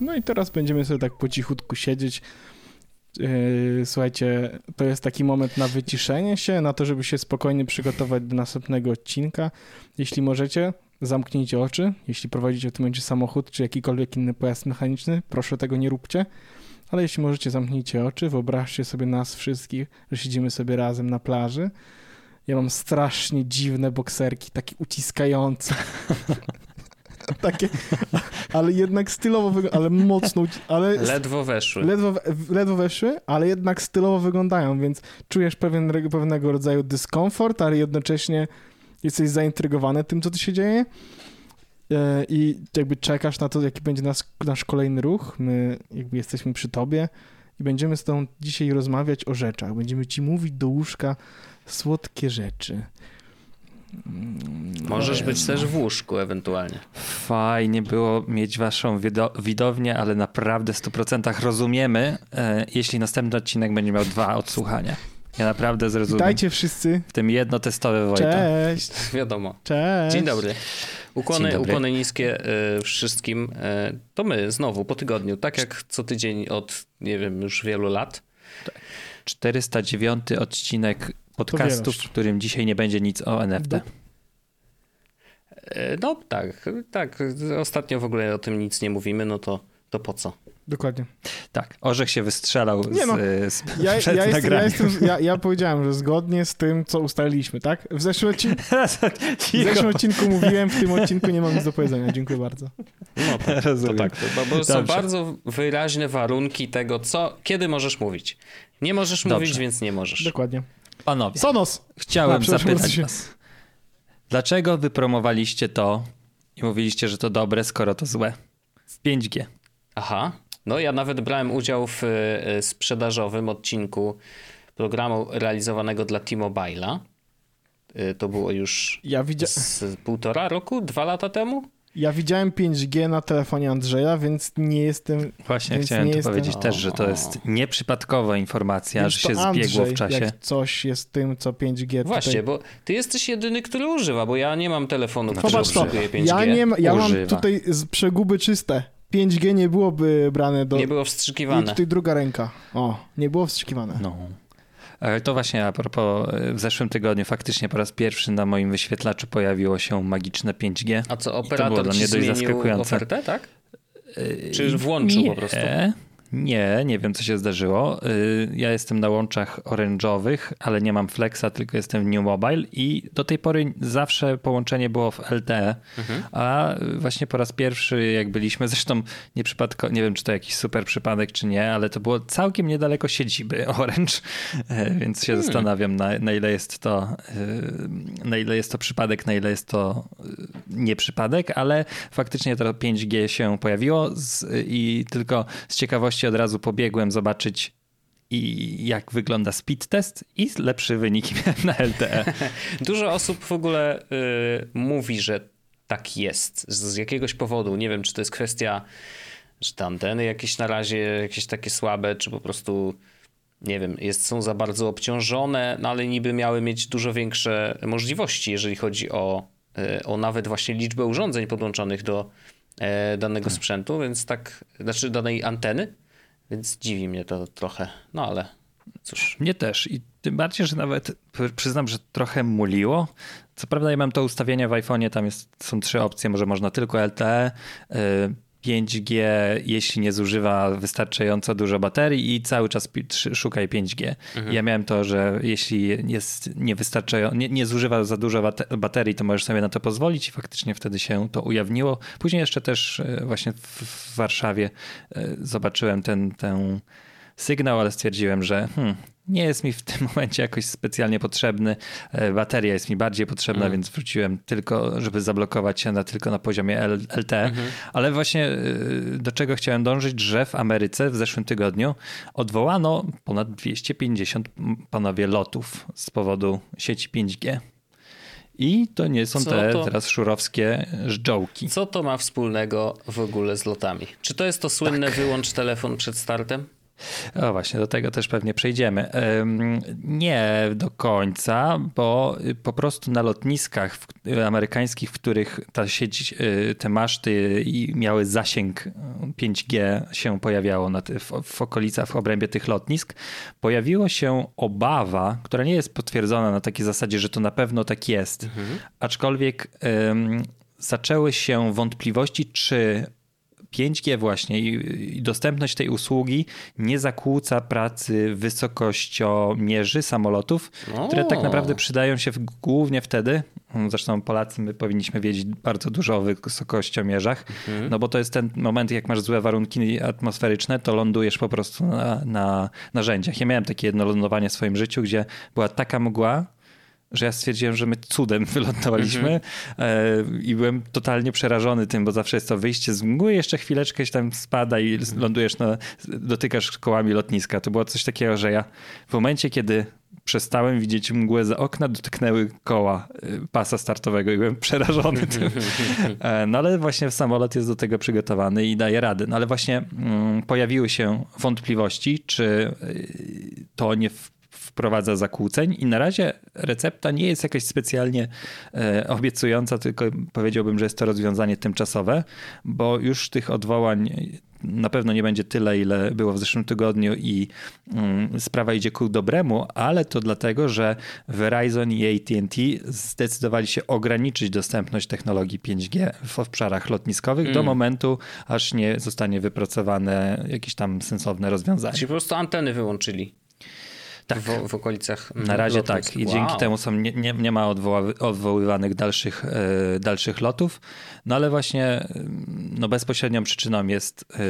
No i teraz będziemy sobie tak po cichutku siedzieć. Yy, Słuchajcie, to jest taki moment na wyciszenie się, na to, żeby się spokojnie przygotować do następnego odcinka. Jeśli możecie, zamknijcie oczy. Jeśli prowadzicie w tym momencie samochód czy jakikolwiek inny pojazd mechaniczny, proszę tego nie róbcie. Ale jeśli możecie, zamknijcie oczy. Wyobraźcie sobie nas wszystkich, że siedzimy sobie razem na plaży. Ja mam strasznie dziwne bokserki, takie uciskające. takie, ale jednak stylowo, ale mocno, ale Ledwo weszły. ledwo, ledwo weszły, ale jednak stylowo wyglądają, więc czujesz pewien, pewnego rodzaju dyskomfort, ale jednocześnie jesteś zaintrygowany tym, co tu się dzieje E, i jakby czekasz na to, jaki będzie nas, nasz kolejny ruch. My jakby jesteśmy przy tobie i będziemy z tobą dzisiaj rozmawiać o rzeczach. Będziemy ci mówić do łóżka słodkie rzeczy. Możesz być też w łóżku ewentualnie. Fajnie było mieć waszą wido- widownię, ale naprawdę w 100% rozumiemy, e, jeśli następny odcinek będzie miał dwa odsłuchania. Ja naprawdę zrozumiem. Witajcie wszyscy. W tym jedno testowe Wojta. Cześć. Wiadomo. Cześć. Dzień dobry. Ukłony, Dzień dobry. ukłony niskie y, wszystkim. Y, to my znowu po tygodniu, tak jak co tydzień od, nie wiem, już wielu lat. 409 odcinek podcastu, w którym dzisiaj nie będzie nic o NFT. Do- Y, no tak, tak. Ostatnio w ogóle o tym nic nie mówimy, no to, to po co? Dokładnie. Tak, Orzech się wystrzelał Nie no. z, z Ja, przed ja, jestem, ja, jestem, ja, ja powiedziałem, że zgodnie z tym, co ustaliliśmy, tak? W zeszłym, odcinku, w zeszłym odcinku mówiłem, w tym odcinku nie mam nic do powiedzenia. Dziękuję bardzo. No tak, to Rozumiem. tak. Bo, bo są bardzo wyraźne warunki tego, co, kiedy możesz mówić. Nie możesz Dobrze. mówić, więc nie możesz. Dokładnie. Panowie, Sonos! chciałem zapytać się- was. Dlaczego wypromowaliście to i mówiliście, że to dobre, skoro to złe? W 5G. Aha. No ja nawet brałem udział w e, sprzedażowym odcinku programu realizowanego dla T-Mobile'a. E, To było już Ja, widzia... z półtora roku, dwa lata temu? Ja widziałem 5G na telefonie Andrzeja, więc nie jestem... Właśnie chciałem nie tu jestem- powiedzieć też, że to jest nieprzypadkowa informacja, Więc że to się zbiegło Andrzej, w czasie. Jak coś jest tym, co 5G Właśnie, tutaj... bo ty jesteś jedyny, który używa, bo ja nie mam telefonu, który Zobacz to, obsługuje 5G. ja, nie, ma- ja mam Używa. tutaj z przeguby czyste. 5G nie byłoby brane do... Nie było I wstrzykiwane. tutaj druga ręka. O, nie było wstrzykiwane. No. E, To właśnie a propos, e, w zeszłym tygodniu faktycznie po raz pierwszy na moim wyświetlaczu pojawiło się magiczne 5G. A co, było operator dla ci mnie dość zaskakujące. ofertę, tak? E, Czy włączył nie, po prostu? Nie, nie wiem co się zdarzyło. Y, Ja jestem na łączach orange'owych, ale nie mam flexa, tylko jestem w New Mobile i do tej pory zawsze połączenie było w LTE, Mhm. a właśnie po raz pierwszy jak byliśmy, zresztą nie przypadko, nie wiem czy to jakiś super przypadek czy nie, ale to było całkiem niedaleko siedziby Orange, e, więc się zastanawiam na, na ile jest to y, na ile jest to przypadek, na ile jest to y, nie przypadek, ale faktycznie to 5G się pojawiło z, i tylko z ciekawości od razu pobiegłem zobaczyć i jak wygląda speed test i lepsze wyniki miałem na LTE. Dużo osób w ogóle y, mówi, że tak jest. Z, z jakiegoś powodu. Nie wiem, czy to jest kwestia, że te anteny jakieś na razie jakieś takie słabe, czy po prostu nie wiem, jest, są za bardzo obciążone, no ale niby miały mieć dużo większe możliwości, jeżeli chodzi o, y, o nawet właśnie liczbę urządzeń podłączonych do e, danego sprzętu, więc tak, znaczy danej anteny, więc dziwi mnie to trochę, no ale cóż. Mnie też i tym bardziej, że nawet pr- przyznam, że trochę muliło. Co prawda ja mam to ustawienie w iPhone'ie, tam jest, są trzy opcje, może można tylko LTE, y, 5G, jeśli nie zużywa wystarczająco dużo baterii i cały czas szukaj 5G. Ja miałem to, że jeśli jest niewystarczająco, nie, nie zużywa za dużo bate- baterii, to możesz sobie na to pozwolić i faktycznie wtedy się to ujawniło. Później jeszcze też y, właśnie w, Warszawie y, zobaczyłem ten, tę sygnał, ale stwierdziłem, że hmm, nie jest mi w tym momencie jakoś specjalnie potrzebny. E, bateria jest mi bardziej potrzebna, mm. więc wróciłem tylko, żeby zablokować się na, tylko na poziomie L, LT. Mm -hmm. Ale właśnie e, do czego chciałem dążyć, że w Ameryce w zeszłym tygodniu odwołano ponad 250 panowie lotów z powodu sieci 5G. I to nie są Co te to... teraz szurowskie żdżołki. Co to ma wspólnego w ogóle z lotami? Czy to jest to słynne tak. wyłącz telefon przed startem? O właśnie, do tego też pewnie przejdziemy. Nie do końca, bo po prostu na lotniskach amerykańskich, w których ta sieć, y, te maszty miały zasięg 5G się pojawiało na w, w okolicach, w obrębie tych lotnisk, pojawiła się obawa, która nie jest potwierdzona na takiej zasadzie, że to na pewno tak jest, mhm. aczkolwiek zaczęły się wątpliwości, czy 5G właśnie i, dostępność tej usługi nie zakłóca pracy wysokościomierzy samolotów, o. które tak naprawdę przydają się w, głównie wtedy, zresztą Polacy my powinniśmy wiedzieć bardzo dużo o wysokościomierzach, mhm. no bo to jest ten moment, jak masz złe warunki atmosferyczne, to lądujesz po prostu na, na narzędziach. Ja miałem takie jedno lądowanie w swoim życiu, gdzie była taka mgła, że ja stwierdziłem, że my cudem wylądowaliśmy mm-hmm. i byłem totalnie przerażony tym, bo zawsze jest to wyjście z mgły, jeszcze chwileczkę się tam spada i mm-hmm. lądujesz na, dotykasz kołami lotniska. To było coś takiego, że ja w momencie, kiedy przestałem widzieć mgłę za okna, dotknęły koła y, pasa startowego i byłem przerażony tym. E, no ale właśnie samolot jest do tego przygotowany i daje radę. No ale właśnie mm, pojawiły się wątpliwości, czy to nie wprowadza zakłóceń i na razie recepta nie jest jakaś specjalnie e, obiecująca, tylko powiedziałbym, że jest to rozwiązanie tymczasowe, bo już tych odwołań na pewno nie będzie tyle, ile było w zeszłym tygodniu i mm, sprawa idzie ku dobremu, ale to dlatego, że Verizon i AT&T zdecydowali się ograniczyć dostępność technologii 5G w obszarach lotniskowych mm. do momentu, aż nie zostanie wypracowane jakieś tam sensowne rozwiązanie. Czyli po prostu anteny wyłączyli tak. w, w okolicach. Na razie tak. I wow. dzięki temu są, nie, nie, nie ma odwoływanych dalszych, e, dalszych lotów. No ale właśnie no bezpośrednią przyczyną jest e,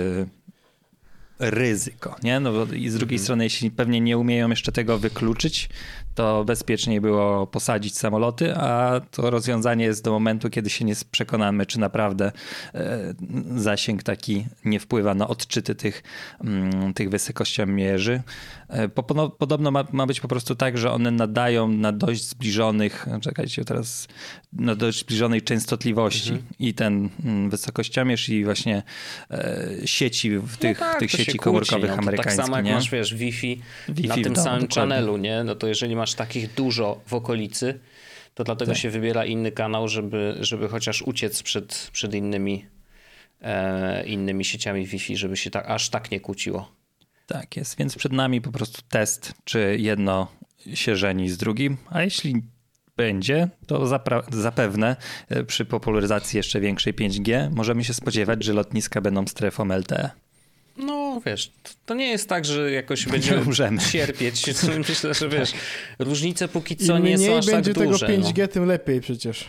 ryzyko. Nie? No I z drugiej mhm. strony, jeśli pewnie nie umieją jeszcze tego wykluczyć, to bezpieczniej było posadzić samoloty, a to rozwiązanie jest do momentu, kiedy się nie przekonamy, czy naprawdę e, zasięg taki nie wpływa na odczyty tych, mm, tych wysokościomierzy. E, podobno ma, ma być po prostu tak, że one nadają na dość zbliżonych, czekajcie teraz, na dość zbliżonej częstotliwości mhm. i ten mm, wysokościomierz i właśnie e, sieci w tych, no tak, tych sieci komórkowych no amerykańskich. Tak samo jak nie? masz, wiesz, Wi-Fi, Wi-Fi na tym samym dokładnie. channelu, nie? No to jeżeli masz takich dużo w okolicy, to dlatego tak. się wybiera inny kanał, żeby, żeby chociaż uciec przed, przed innymi, e, innymi sieciami Wi-Fi, żeby się tak, aż tak nie kłóciło. Tak jest, więc przed nami po prostu test, czy jedno się żeni z drugim, a jeśli będzie, to zapewne e, przy popularyzacji jeszcze większej 5G możemy się spodziewać, że lotniska będą strefą LTE. No wiesz, to nie jest tak, że jakoś będziemy umrzemy. cierpieć. Myślę, że wiesz, różnice póki co nie są aż tak będzie tego 5G, no. tym lepiej przecież.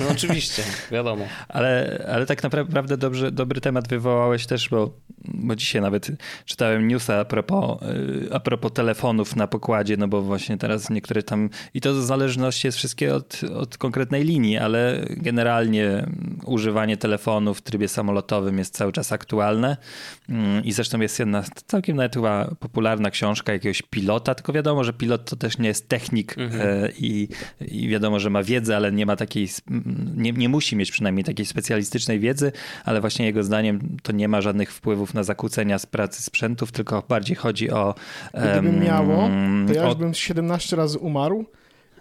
No oczywiście, wiadomo. Ale, ale tak naprawdę dobrze, dobry temat wywołałeś też, bo, bo dzisiaj nawet czytałem newsa a propos, a propos telefonów na pokładzie, no bo właśnie teraz niektóre tam, i to w zależności jest wszystkie od, od konkretnej linii, ale generalnie używanie telefonu w trybie samolotowym jest cały czas aktualne mm, i zresztą jest jedna całkiem nawet chyba popularna książka jakiegoś pilota, tylko wiadomo, że pilot to też nie jest technik mhm. E, i, i wiadomo, że ma wiedzę, ale nie ma takiej nie, nie musi mieć przynajmniej takiej specjalistycznej wiedzy, ale właśnie jego zdaniem to nie ma żadnych wpływów na zakłócenia z pracy sprzętów, tylko bardziej chodzi o... Gdyby um, miało, to ja już bym 17 razy umarł,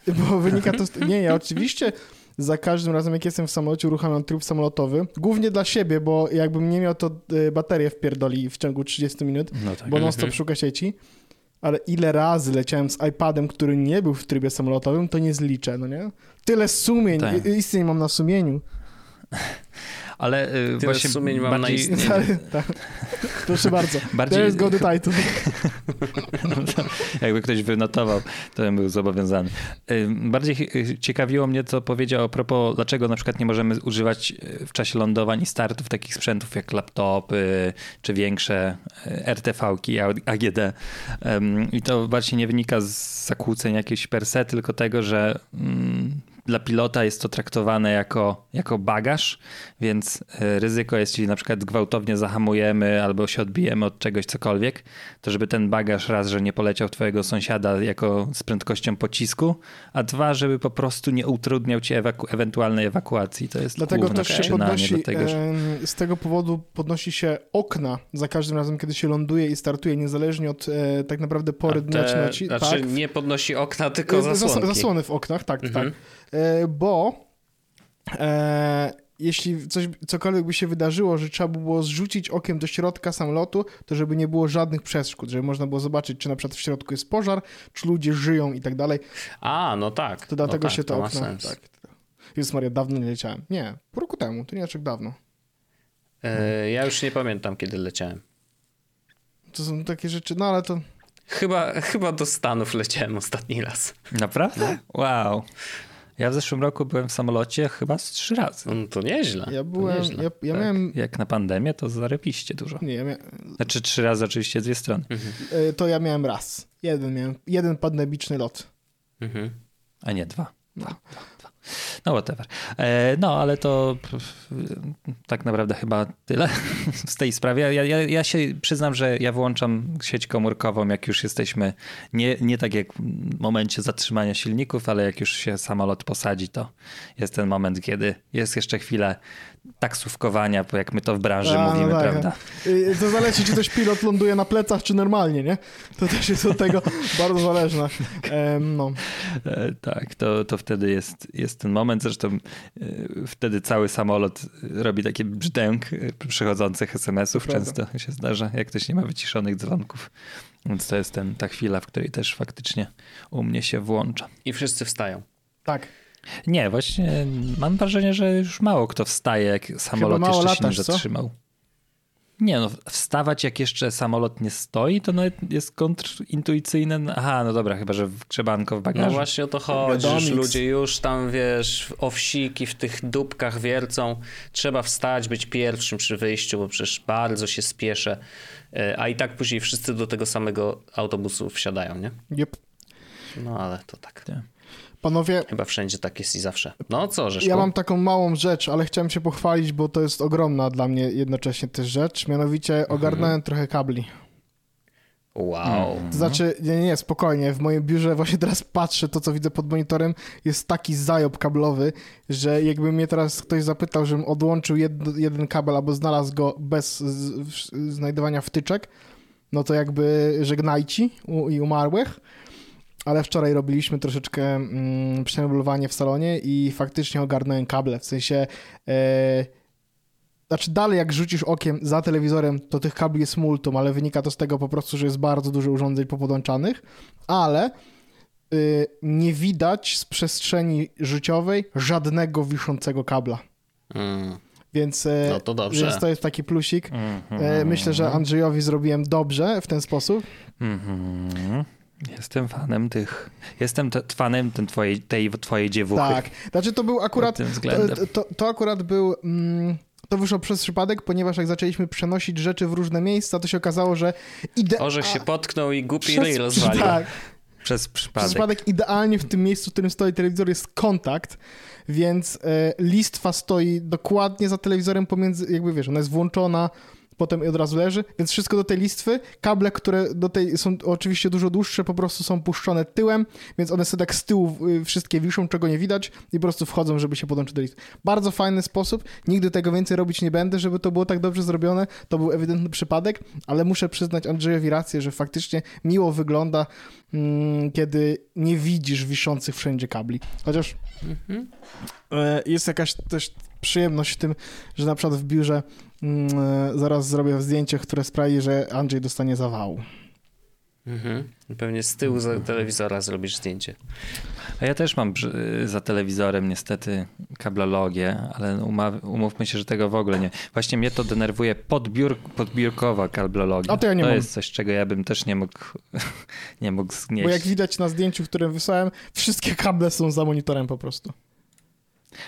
bo wynika to... Z... Nie, ja oczywiście za każdym razem, jak jestem w samolocie, uruchamiam tryb samolotowy. Głównie dla siebie, bo jakbym nie miał, to y, baterię wpierdoli w ciągu 30 minut, no tak. bo non-stop szuka sieci. Ale ile razy leciałem z iPadem, który nie był w trybie samolotowym, to nie zliczę, no nie? Tyle sumień, tak. istnień mam na sumieniu. Ale y, Tyle właśnie sumień mam na bardziej... istnienie. Tak. Proszę bardzo. Bardziej- To jest go the title. Jakby ktoś wynotował, to bym był zobowiązany. Y, Bardziej y, ciekawiło mnie, co powiedział a propos, dlaczego na przykład nie możemy używać w czasie lądowań i startów takich sprzętów jak laptopy czy większe RTV-ki, AGD. I to bardziej nie wynika z zakłóceń jakichś per se, tylko tego, że mm, dla pilota jest to traktowane jako, jako bagaż, więc y, ryzyko jest, jeśli na przykład gwałtownie zahamujemy albo się odbijemy od czegoś cokolwiek, to żeby ten bagaż raz, że nie poleciał twojego sąsiada jako z prędkością pocisku, a dwa, żeby po prostu nie utrudniał ci ewaku- ewentualnej ewakuacji. To jest Dlatego główne też się przyczynanie podnosi, do tego, że... z tego powodu podnosi się okna za każdym razem, kiedy się ląduje i startuje, niezależnie od e, tak naprawdę pory dnia czy noci. znaczy tak. nie podnosi okna, tylko E, zas-. Zasłony w oknach, tak, Mhm. tak. E, bo e, jeśli coś, cokolwiek by się wydarzyło, że trzeba by było zrzucić okiem do środka samolotu, to żeby nie było żadnych przeszkód, żeby można było zobaczyć, czy na przykład w środku jest pożar, czy ludzie żyją i tak dalej, A, no tak. to dlatego no tak, się te to ma okna... sens. Tak. Jezus Maria, dawno nie leciałem. Nie, pół roku temu, to nie tak dawno. E, ja już nie pamiętam, kiedy leciałem. To są takie rzeczy, no ale to... Chyba, chyba do Stanów leciałem ostatni raz. Naprawdę? Wow. Ja w zeszłym roku byłem w samolocie chyba z trzy razy. No to nieźle. Ja byłem, nieźle. ja, ja Tak. miałem, Jak na pandemię, to zarepiście dużo. nie, ja miałem, Znaczy trzy razy oczywiście dwie strony. e, to ja miałem raz. Jeden miałem, jeden pandemiczny lot. Mhm. A nie dwa. No. No whatever. E, no, ale to pff, tak naprawdę chyba tyle z tej sprawy. Ja, ja, ja się przyznam, że ja wyłączam sieć komórkową, jak już jesteśmy, nie, nie tak jak w momencie zatrzymania silników, ale jak już się samolot posadzi, to jest ten moment, kiedy jest jeszcze chwilę taksówkowania, bo jak my to w branży A, no mówimy, tak, prawda? Y, To zależy, czy też pilot ląduje na plecach, czy normalnie, nie? To też jest od tego bardzo zależne. No. E, Tak, to, to wtedy jest, jest ten moment. Zresztą e, wtedy cały samolot robi taki brzdęk e, przychodzących SMS-ów. Często się zdarza, jak ktoś nie ma wyciszonych dzwonków. Więc to jest ten, ta chwila, w której też faktycznie u mnie się włącza. I wszyscy wstają. Tak. Nie, właśnie mam wrażenie, że już mało kto wstaje, jak samolot jeszcze się nie latasz, co? zatrzymał. Nie no, wstawać jak jeszcze samolot nie stoi, to nawet jest kontrintuicyjne. Aha, no dobra, chyba, że w grzebanko w No bagażu. właśnie o to chodzi, że ludzie już tam, wiesz, owsiki w tych dupkach wiercą. Trzeba wstać, być pierwszym przy wyjściu, bo przecież bardzo się spieszę. E, A i tak później wszyscy do tego samego autobusu wsiadają, nie? Yep. No ale to tak. Panowie, Chyba wszędzie tak jest i zawsze. No co, Rzeszku? ja mam taką małą rzecz, ale chciałem się pochwalić, bo to jest ogromna dla mnie jednocześnie też rzecz. Mianowicie ogarnąłem trochę kabli. Wow. To znaczy, nie, nie, spokojnie, w moim biurze właśnie teraz patrzę, to co widzę pod monitorem, jest taki zajob kablowy, że jakby mnie teraz ktoś zapytał, żebym odłączył jed, jeden kabel albo znalazł go bez z, w, znajdowania wtyczek, no to jakby żegnajci u, i umarłych. Ale wczoraj robiliśmy troszeczkę mm, przemeblowanie w salonie i faktycznie ogarnąłem kable, w sensie... E, znaczy dalej jak rzucisz okiem za telewizorem, to tych kabli jest multum, ale wynika to z tego po prostu, że jest bardzo dużo urządzeń popodłączanych, ale y, nie widać z przestrzeni życiowej żadnego wiszącego kabla. Mm. Więc, e, No to dobrze. więc to jest taki plusik. Mhm. E, myślę, że Andrzejowi zrobiłem dobrze w ten sposób. Mhm. Jestem fanem tych. Jestem te, fanem ten twojej, tej twojej dziewuchy. Tak. Znaczy to był akurat, to, to, to akurat był, mm, to wyszło przez przypadek, ponieważ jak zaczęliśmy przenosić rzeczy w różne miejsca, to się okazało, że ide... Orzech się potknął i głupi ryj rozwalił. Tak, Przez Przez przypadek. przypadek idealnie w tym miejscu, w którym stoi telewizor jest kontakt, więc e, listwa stoi dokładnie za telewizorem pomiędzy, jakby wiesz, ona jest włączona, potem od razu leży, więc wszystko do tej listwy, kable, które do tej są oczywiście dużo dłuższe, po prostu są puszczone tyłem, więc one sobie tak z tyłu y, wszystkie wiszą, czego nie widać i po prostu wchodzą, żeby się podłączyć do listy. Bardzo fajny sposób, nigdy tego więcej robić nie będę, żeby to było tak dobrze zrobione, to był ewidentny przypadek, ale muszę przyznać Andrzejowi rację, że faktycznie miło wygląda, mm, kiedy nie widzisz wiszących wszędzie kabli. Chociaż e, jest jakaś też przyjemność w tym, że na przykład w biurze zaraz zrobię zdjęcie, które sprawi, że Andrzej dostanie zawału. Mhm. Pewnie z tyłu za telewizora zrobisz zdjęcie. A ja też mam za telewizorem niestety kablologię, ale umówmy się, że tego w ogóle nie. Właśnie mnie to denerwuje podbiór, podbiórkowa kablologia. A to ja nie to mam. jest coś, czego ja bym też nie mógł, nie mógł znieść. Bo jak widać na zdjęciu, które wysłałem, wszystkie kable są za monitorem po prostu.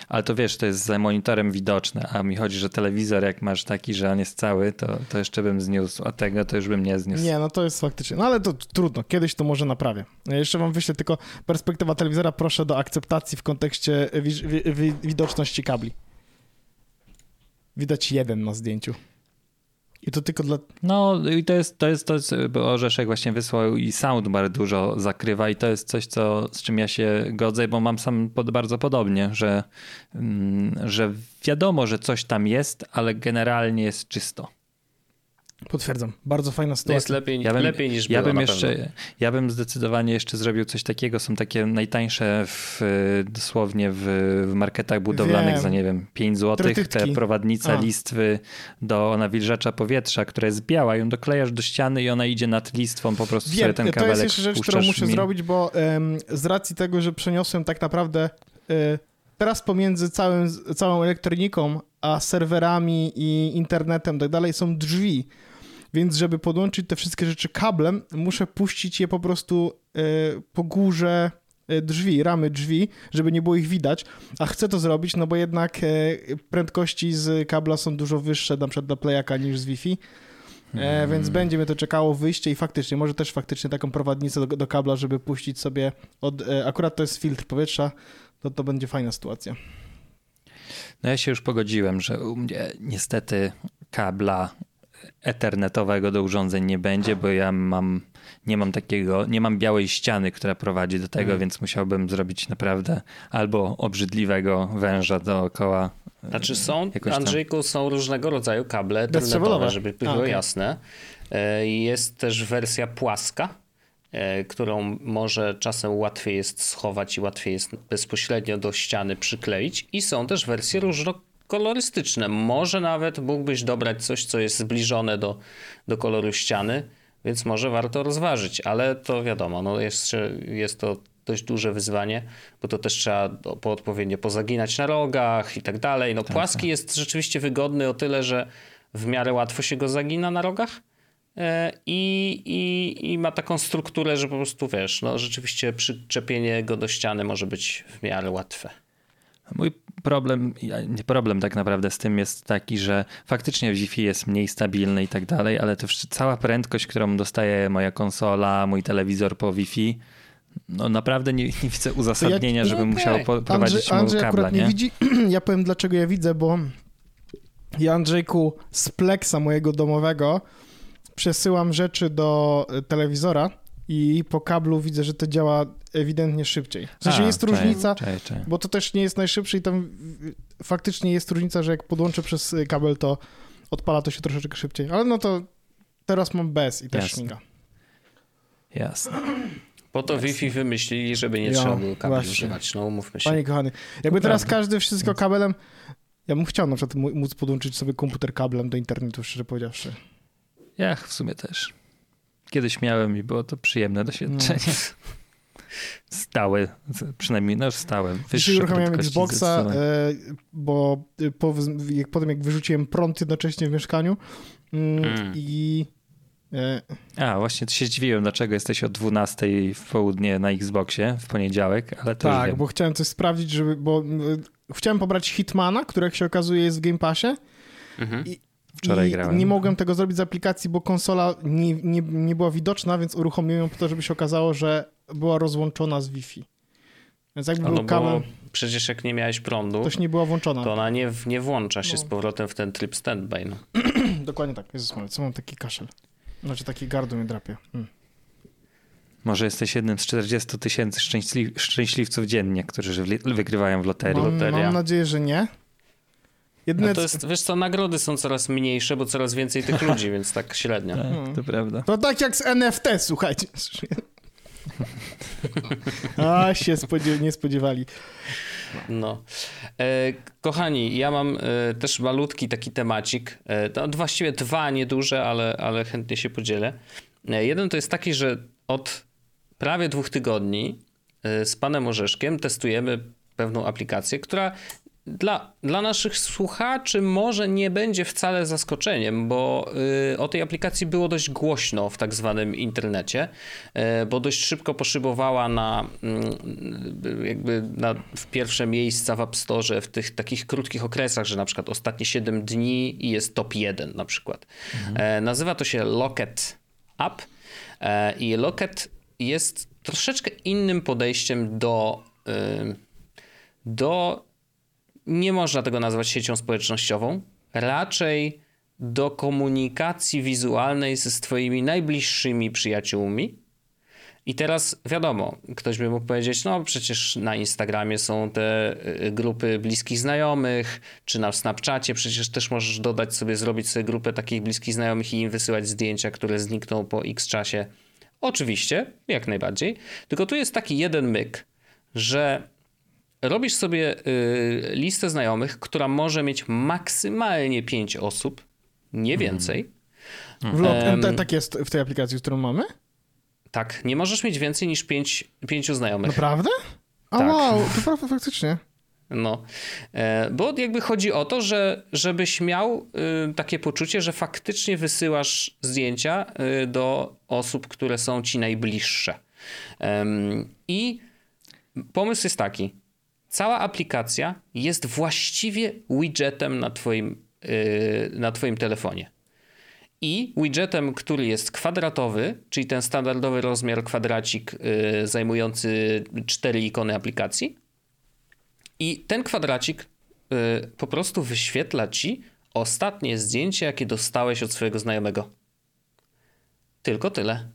Ale to wiesz, to jest za monitorem widoczne, a mi chodzi, że telewizor jak masz taki, że on jest cały, to, to jeszcze bym zniósł, a tego to już bym nie zniósł. Nie, no to jest faktycznie. No ale to trudno, kiedyś to może naprawię. Jeszcze wam wyślę tylko perspektywa telewizora, proszę do akceptacji w kontekście wi wi wi widoczności kabli. Widać jeden na zdjęciu. I to tylko dla... No i to jest, to jest to, bo Orzeszek właśnie wysłał i soundbar dużo zakrywa i to jest coś, co, z czym ja się godzę, bo mam sam pod, bardzo podobnie, że, mm, że wiadomo, że coś tam jest, ale generalnie jest czysto. Potwierdzam. Bardzo fajna sytuacja. jest lepiej, ja bym, lepiej niż ja bym jeszcze, Ja bym zdecydowanie jeszcze zrobił coś takiego. Są takie najtańsze w, dosłownie w, w marketach budowlanych Wiem. za nie wiem 5 zł. Te prowadnice A. listwy do nawilżacza powietrza, która jest biała. Ją doklejasz do ściany i ona idzie nad listwą po prostu Wiem, ten kabelek To jest jeszcze rzecz, którą muszę mi... zrobić, bo um, z racji tego, że przeniosłem tak naprawdę y, teraz pomiędzy całym, całą elektroniką a serwerami i internetem i tak dalej są drzwi więc żeby podłączyć te wszystkie rzeczy kablem, muszę puścić je po prostu e, po górze e, drzwi, ramy drzwi, żeby nie było ich widać, a chcę to zrobić, no bo jednak e, prędkości z kabla są dużo wyższe na przykład dla playaka niż z Wi-Fi, hmm. więc będzie mnie to czekało wyjście i faktycznie, może też faktycznie taką prowadnicę do, do kabla, żeby puścić sobie od, akurat to jest filtr powietrza, to to będzie fajna sytuacja. No ja się już pogodziłem, że u mnie niestety kabla ethernetowego do urządzeń nie będzie, bo ja mam, nie mam takiego, nie mam białej ściany, która prowadzi do tego, hmm. więc musiałbym zrobić naprawdę albo obrzydliwego węża dookoła. Znaczy są, Andrzejku, są różnego rodzaju kable ethernetowe, żeby było okay. jasne. E, jest też wersja płaska, e, którą może czasem łatwiej jest schować i łatwiej jest bezpośrednio do ściany przykleić. I są też wersje różno, kolorystyczne. Może nawet mógłbyś dobrać coś, co jest zbliżone do, do koloru ściany, więc może warto rozważyć, ale to wiadomo, no jest, jest to dość duże wyzwanie, bo to też trzeba po odpowiednio pozaginać na rogach i tak dalej. No tak, płaski tak. jest rzeczywiście wygodny o tyle, że w miarę łatwo się go zagina na rogach e, i, i, i ma taką strukturę, że po prostu wiesz, no rzeczywiście przyczepienie go do ściany może być w miarę łatwe. Mój problem, nie problem tak naprawdę z tym jest taki, że faktycznie Wi-Fi jest mniej stabilny i tak dalej, ale to cała prędkość, którą dostaje moja konsola, mój telewizor po Wi-Fi, no naprawdę nie, nie widzę uzasadnienia, ja, żebym musiał prowadzić Andrzej, Andrzej kabla, nie? nie? widzi, ja powiem dlaczego ja widzę, bo ja Andrzejku z Plexa mojego domowego przesyłam rzeczy do telewizora i po kablu widzę, że to działa ewidentnie szybciej. W sensie A, jest różnica, czaj, czaj. bo to też nie jest najszybszy i tam faktycznie jest różnica, że jak podłączę przez kabel, to odpala to się troszeczkę szybciej. Ale no to teraz mam bez i też Jasne. śmiga. Jasne. Po to Jasne. Wi-Fi wymyślili, żeby nie trzeba było kabel używać, no umówmy się. Panie kochany, jakby teraz każdy wszystko kabelem, ja bym chciał na przykład móc podłączyć sobie komputer kablem do internetu, szczerze powiedziawszy. Ja w sumie też. Kiedyś miałem i było to przyjemne doświadczenie. No. Stałe, przynajmniej no stałe. Dzisiaj uruchamiałem Xboxa, e, bo po, jak, potem jak wyrzuciłem prąd jednocześnie w mieszkaniu mm, mm. i... E, A, właśnie to się zdziwiłem, dlaczego jesteś o 12 w południe na Xboxie w poniedziałek, ale to Tak, bo chciałem coś sprawdzić, żeby, bo chciałem pobrać Hitmana, który jak się okazuje jest w Game Passie mhm. i, Wczoraj I grałem. Nie mogłem tego zrobić z aplikacji, bo konsola nie, nie, nie była widoczna, więc uruchomiłem ją po to, żeby się okazało, że była rozłączona z Wi-Fi. Więc jakby no, był kabel... Przecież jak nie miałeś prądu, toś nie była włączona. To ona nie, nie włącza się no. z powrotem w ten tryb standby. No. Dokładnie tak. Jezus Maria, co mam taki kaszel? Znaczy taki gardło mnie drapie. Hmm. Może jesteś jednym z 40 tysięcy szczęśliw szczęśliwców dziennie, którzy wygrywają w loterii. Mam, mam nadzieję, że nie. Jedyne... No to jest, wiesz co, nagrody są coraz mniejsze, bo coraz więcej tych ludzi, więc tak średnio. Tak, hmm. to prawda. To tak jak z NFT, słuchajcie. A, się spodziew nie spodziewali. No. E, kochani, ja mam e, też malutki taki temacik. E, to właściwie dwa, nieduże, ale, ale chętnie się podzielę. Jeden to jest taki, że od prawie dwóch tygodni z panem Orzeszkiem testujemy pewną aplikację, która dla, dla naszych słuchaczy może nie będzie wcale zaskoczeniem, bo y, o tej aplikacji było dość głośno w tak zwanym internecie, y, bo dość szybko poszybowała na, y, jakby na, w pierwsze miejsca w App Store w tych takich krótkich okresach, że na przykład ostatnie 7 dni i jest top 1 na przykład. Mhm. nazywa to się Locket App i Locket jest troszeczkę innym podejściem do do nie można tego nazwać siecią społecznościową, raczej do komunikacji wizualnej ze swoimi najbliższymi przyjaciółmi. I teraz wiadomo, ktoś by mógł powiedzieć, no przecież na Instagramie są te y, grupy bliskich znajomych, czy na Snapchacie przecież też możesz dodać sobie, zrobić sobie grupę takich bliskich znajomych i im wysyłać zdjęcia, które znikną po x czasie. Oczywiście, jak najbardziej. Tylko tu jest taki jeden myk, że robisz sobie y, listę znajomych, która może mieć maksymalnie 5 osób, nie mhm. więcej. Um, tak jest w tej aplikacji, którą mamy? Tak, nie możesz mieć więcej niż 5 pięciu znajomych. Naprawdę? A tak. wow, to prawda faktycznie. No, e, bo jakby chodzi o to, że żebyś miał y, takie poczucie, że faktycznie wysyłasz zdjęcia y, do osób, które są ci najbliższe. I pomysł jest taki, Cała aplikacja jest właściwie widgetem na twoim, yy, na twoim telefonie. I widgetem, który jest kwadratowy, czyli ten standardowy rozmiar kwadracik yy, zajmujący cztery ikony aplikacji. I ten kwadracik yy, po prostu wyświetla ci ostatnie zdjęcie, jakie dostałeś od swojego znajomego. Tylko tyle.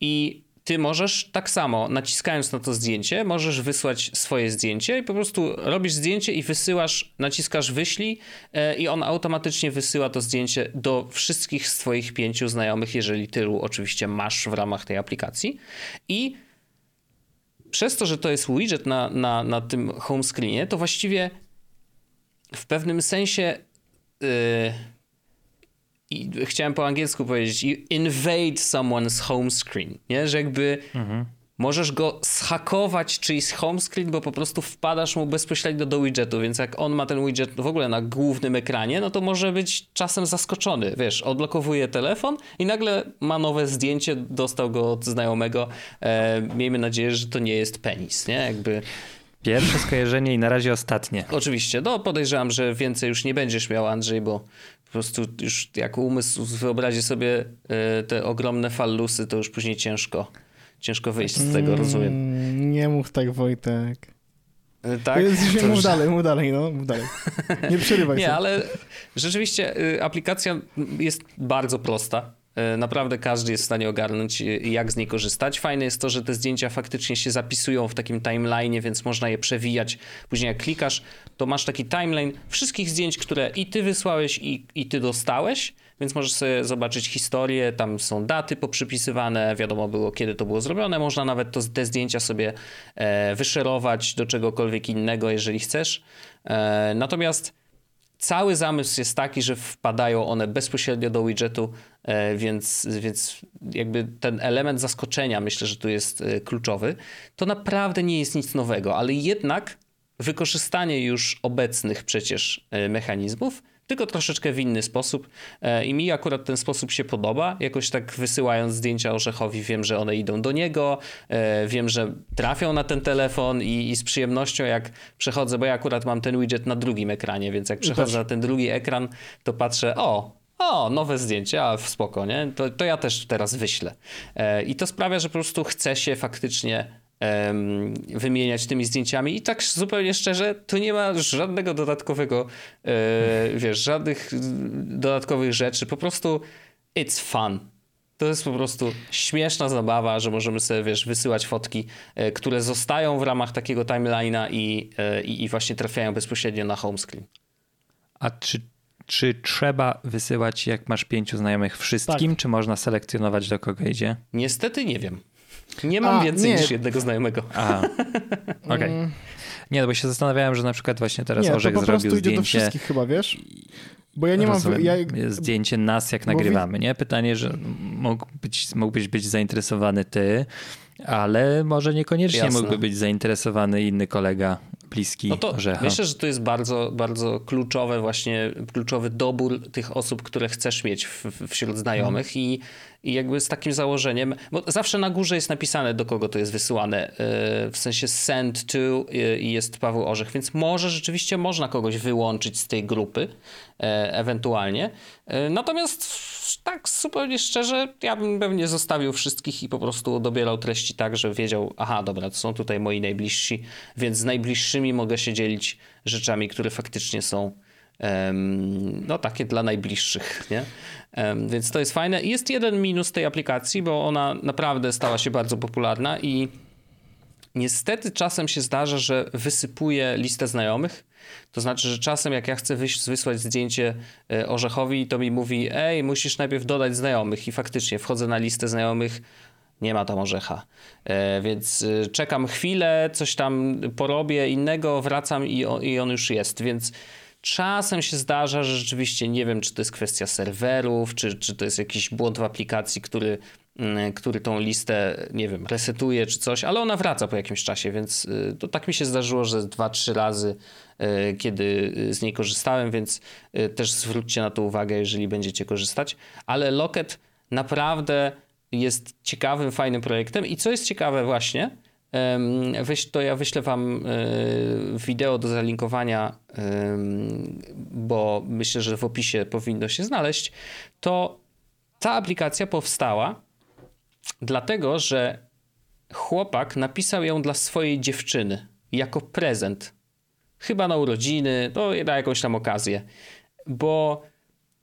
I ty możesz tak samo, naciskając na to zdjęcie, możesz wysłać swoje zdjęcie i po prostu robisz zdjęcie i wysyłasz, naciskasz wyślij e, i on automatycznie wysyła to zdjęcie do wszystkich swoich pięciu znajomych, jeżeli tylu oczywiście masz w ramach tej aplikacji. I przez to, że to jest widget na, na, na tym home screenie, to właściwie w pewnym sensie... Yy, i chciałem po angielsku powiedzieć, invade someone's home screen, nie? Że jakby mhm. możesz go zhakować czyjś home screen, bo po prostu wpadasz mu bezpośrednio do widgetu, więc jak on ma ten widget w ogóle na głównym ekranie, no to może być czasem zaskoczony, wiesz, odblokowuje telefon i nagle ma nowe zdjęcie, dostał go od znajomego, e, miejmy nadzieję, że to nie jest penis, nie? Jakby... Pierwsze skojarzenie i na razie ostatnie. Oczywiście, no podejrzewam, że więcej już nie będziesz miał, Andrzej, bo po prostu już jak umysł wyobrazi sobie e, te ogromne fallusy, to już później ciężko, ciężko wyjść z tego, rozumiem. Mm, nie mów tak, Wojtek. E, tak? To mów już... dalej, mów dalej, no, mów dalej. Nie przerywaj Nie, ale rzeczywiście y, aplikacja jest bardzo prosta. E, naprawdę każdy jest w stanie ogarnąć, e, jak z niej korzystać. Fajne jest to, że te zdjęcia faktycznie się zapisują w takim timeline, więc można je przewijać. Później jak klikasz, to masz taki timeline wszystkich zdjęć, które i ty wysłałeś, i, i ty dostałeś, więc możesz sobie zobaczyć historię, tam są daty poprzypisywane, wiadomo było, kiedy to było zrobione. Można nawet to, te zdjęcia sobie e, wyszerować do czegokolwiek innego, jeżeli chcesz. E, natomiast cały zamysł jest taki, że wpadają one bezpośrednio do widgetu, e, więc, więc jakby ten element zaskoczenia myślę, że tu jest e, kluczowy. To naprawdę nie jest nic nowego, ale jednak wykorzystanie już obecnych przecież e, mechanizmów tylko troszeczkę w inny sposób. E, I mi akurat ten sposób się podoba. Jakoś tak wysyłając zdjęcia Orzechowi, wiem, że one idą do niego, e, wiem, że trafią na ten telefon i, i z przyjemnością jak przechodzę, bo ja akurat mam ten widget na drugim ekranie, więc jak przechodzę na ten drugi ekran, to patrzę, o, o, nowe zdjęcie, a w spoko, nie? To, to ja też teraz wyślę. E, I to sprawia, że po prostu chce się faktycznie wymieniać tymi zdjęciami. I tak zupełnie szczerze, to nie ma żadnego dodatkowego, e, wiesz, żadnych dodatkowych rzeczy. Po prostu it's fun. To jest po prostu śmieszna zabawa, że możemy sobie, wiesz, wysyłać fotki, e, które zostają w ramach takiego timeline'a i, e, i, i właśnie trafiają bezpośrednio na home screen. A czy czy trzeba wysyłać, jak masz pięciu znajomych, wszystkim, tak. czy można selekcjonować, do kogo idzie? Niestety nie wiem. Nie mam A, więcej nie. niż jednego znajomego. Aha, okej. Okay. Nie, no bo się zastanawiałem, że na przykład właśnie teraz nie, Orzech zrobił zdjęcie. Nie, to po prostu idzie do wszystkich chyba, wiesz? Bo ja nie mam... Rozumiem. Ja, Jest zdjęcie nas, jak nagrywamy, nie? Pytanie, że mógł być, mógłbyś być zainteresowany ty, ale może niekoniecznie Jasne. mógłby być zainteresowany inny kolega bliski No to Orzecha. myślę, że to jest bardzo, bardzo kluczowe właśnie, kluczowy dobór tych osób, które chcesz mieć w, wśród znajomych i, i jakby z takim założeniem, bo zawsze na górze jest napisane, do kogo to jest wysyłane, yy, w sensie send to yy, i jest Paweł Orzech, więc może rzeczywiście można kogoś wyłączyć z tej grupy, yy, ewentualnie. Natomiast tak zupełnie szczerze, ja bym pewnie zostawił wszystkich i po prostu dobierał treści tak, że wiedział, aha, dobra, to są tutaj moi najbliżsi, więc z najbliższymi mogę się dzielić rzeczami, które faktycznie są no takie dla najbliższych, nie? Więc to jest fajne. Jest jeden minus tej aplikacji, bo ona naprawdę stała się bardzo popularna i Niestety czasem się zdarza, że wysypuję listę znajomych. To znaczy, że czasem jak ja chcę wysłać zdjęcie e, Orzechowi, to mi mówi, ej, musisz najpierw dodać znajomych i faktycznie wchodzę na listę znajomych, nie ma tam Orzecha. E, więc e, czekam chwilę, coś tam porobię innego, wracam i on już jest, więc czasem się zdarza, że rzeczywiście nie wiem, czy to jest kwestia serwerów, czy, czy to jest jakiś błąd w aplikacji, który mm, który tą listę, nie wiem, resetuje czy coś, ale ona wraca po jakimś czasie, więc y, to tak mi się zdarzyło, że dwa, trzy razy, y, kiedy y, z niej korzystałem, więc też zwróćcie na to uwagę, jeżeli będziecie korzystać. Ale Locket naprawdę jest ciekawym, fajnym projektem i co jest ciekawe właśnie, to ja wyślę wam y, wideo do zalinkowania, bo myślę, że w opisie powinno się znaleźć, to ta aplikacja powstała dlatego, że chłopak napisał ją dla swojej dziewczyny jako prezent. Chyba na urodziny, no na jakąś tam okazję. Bo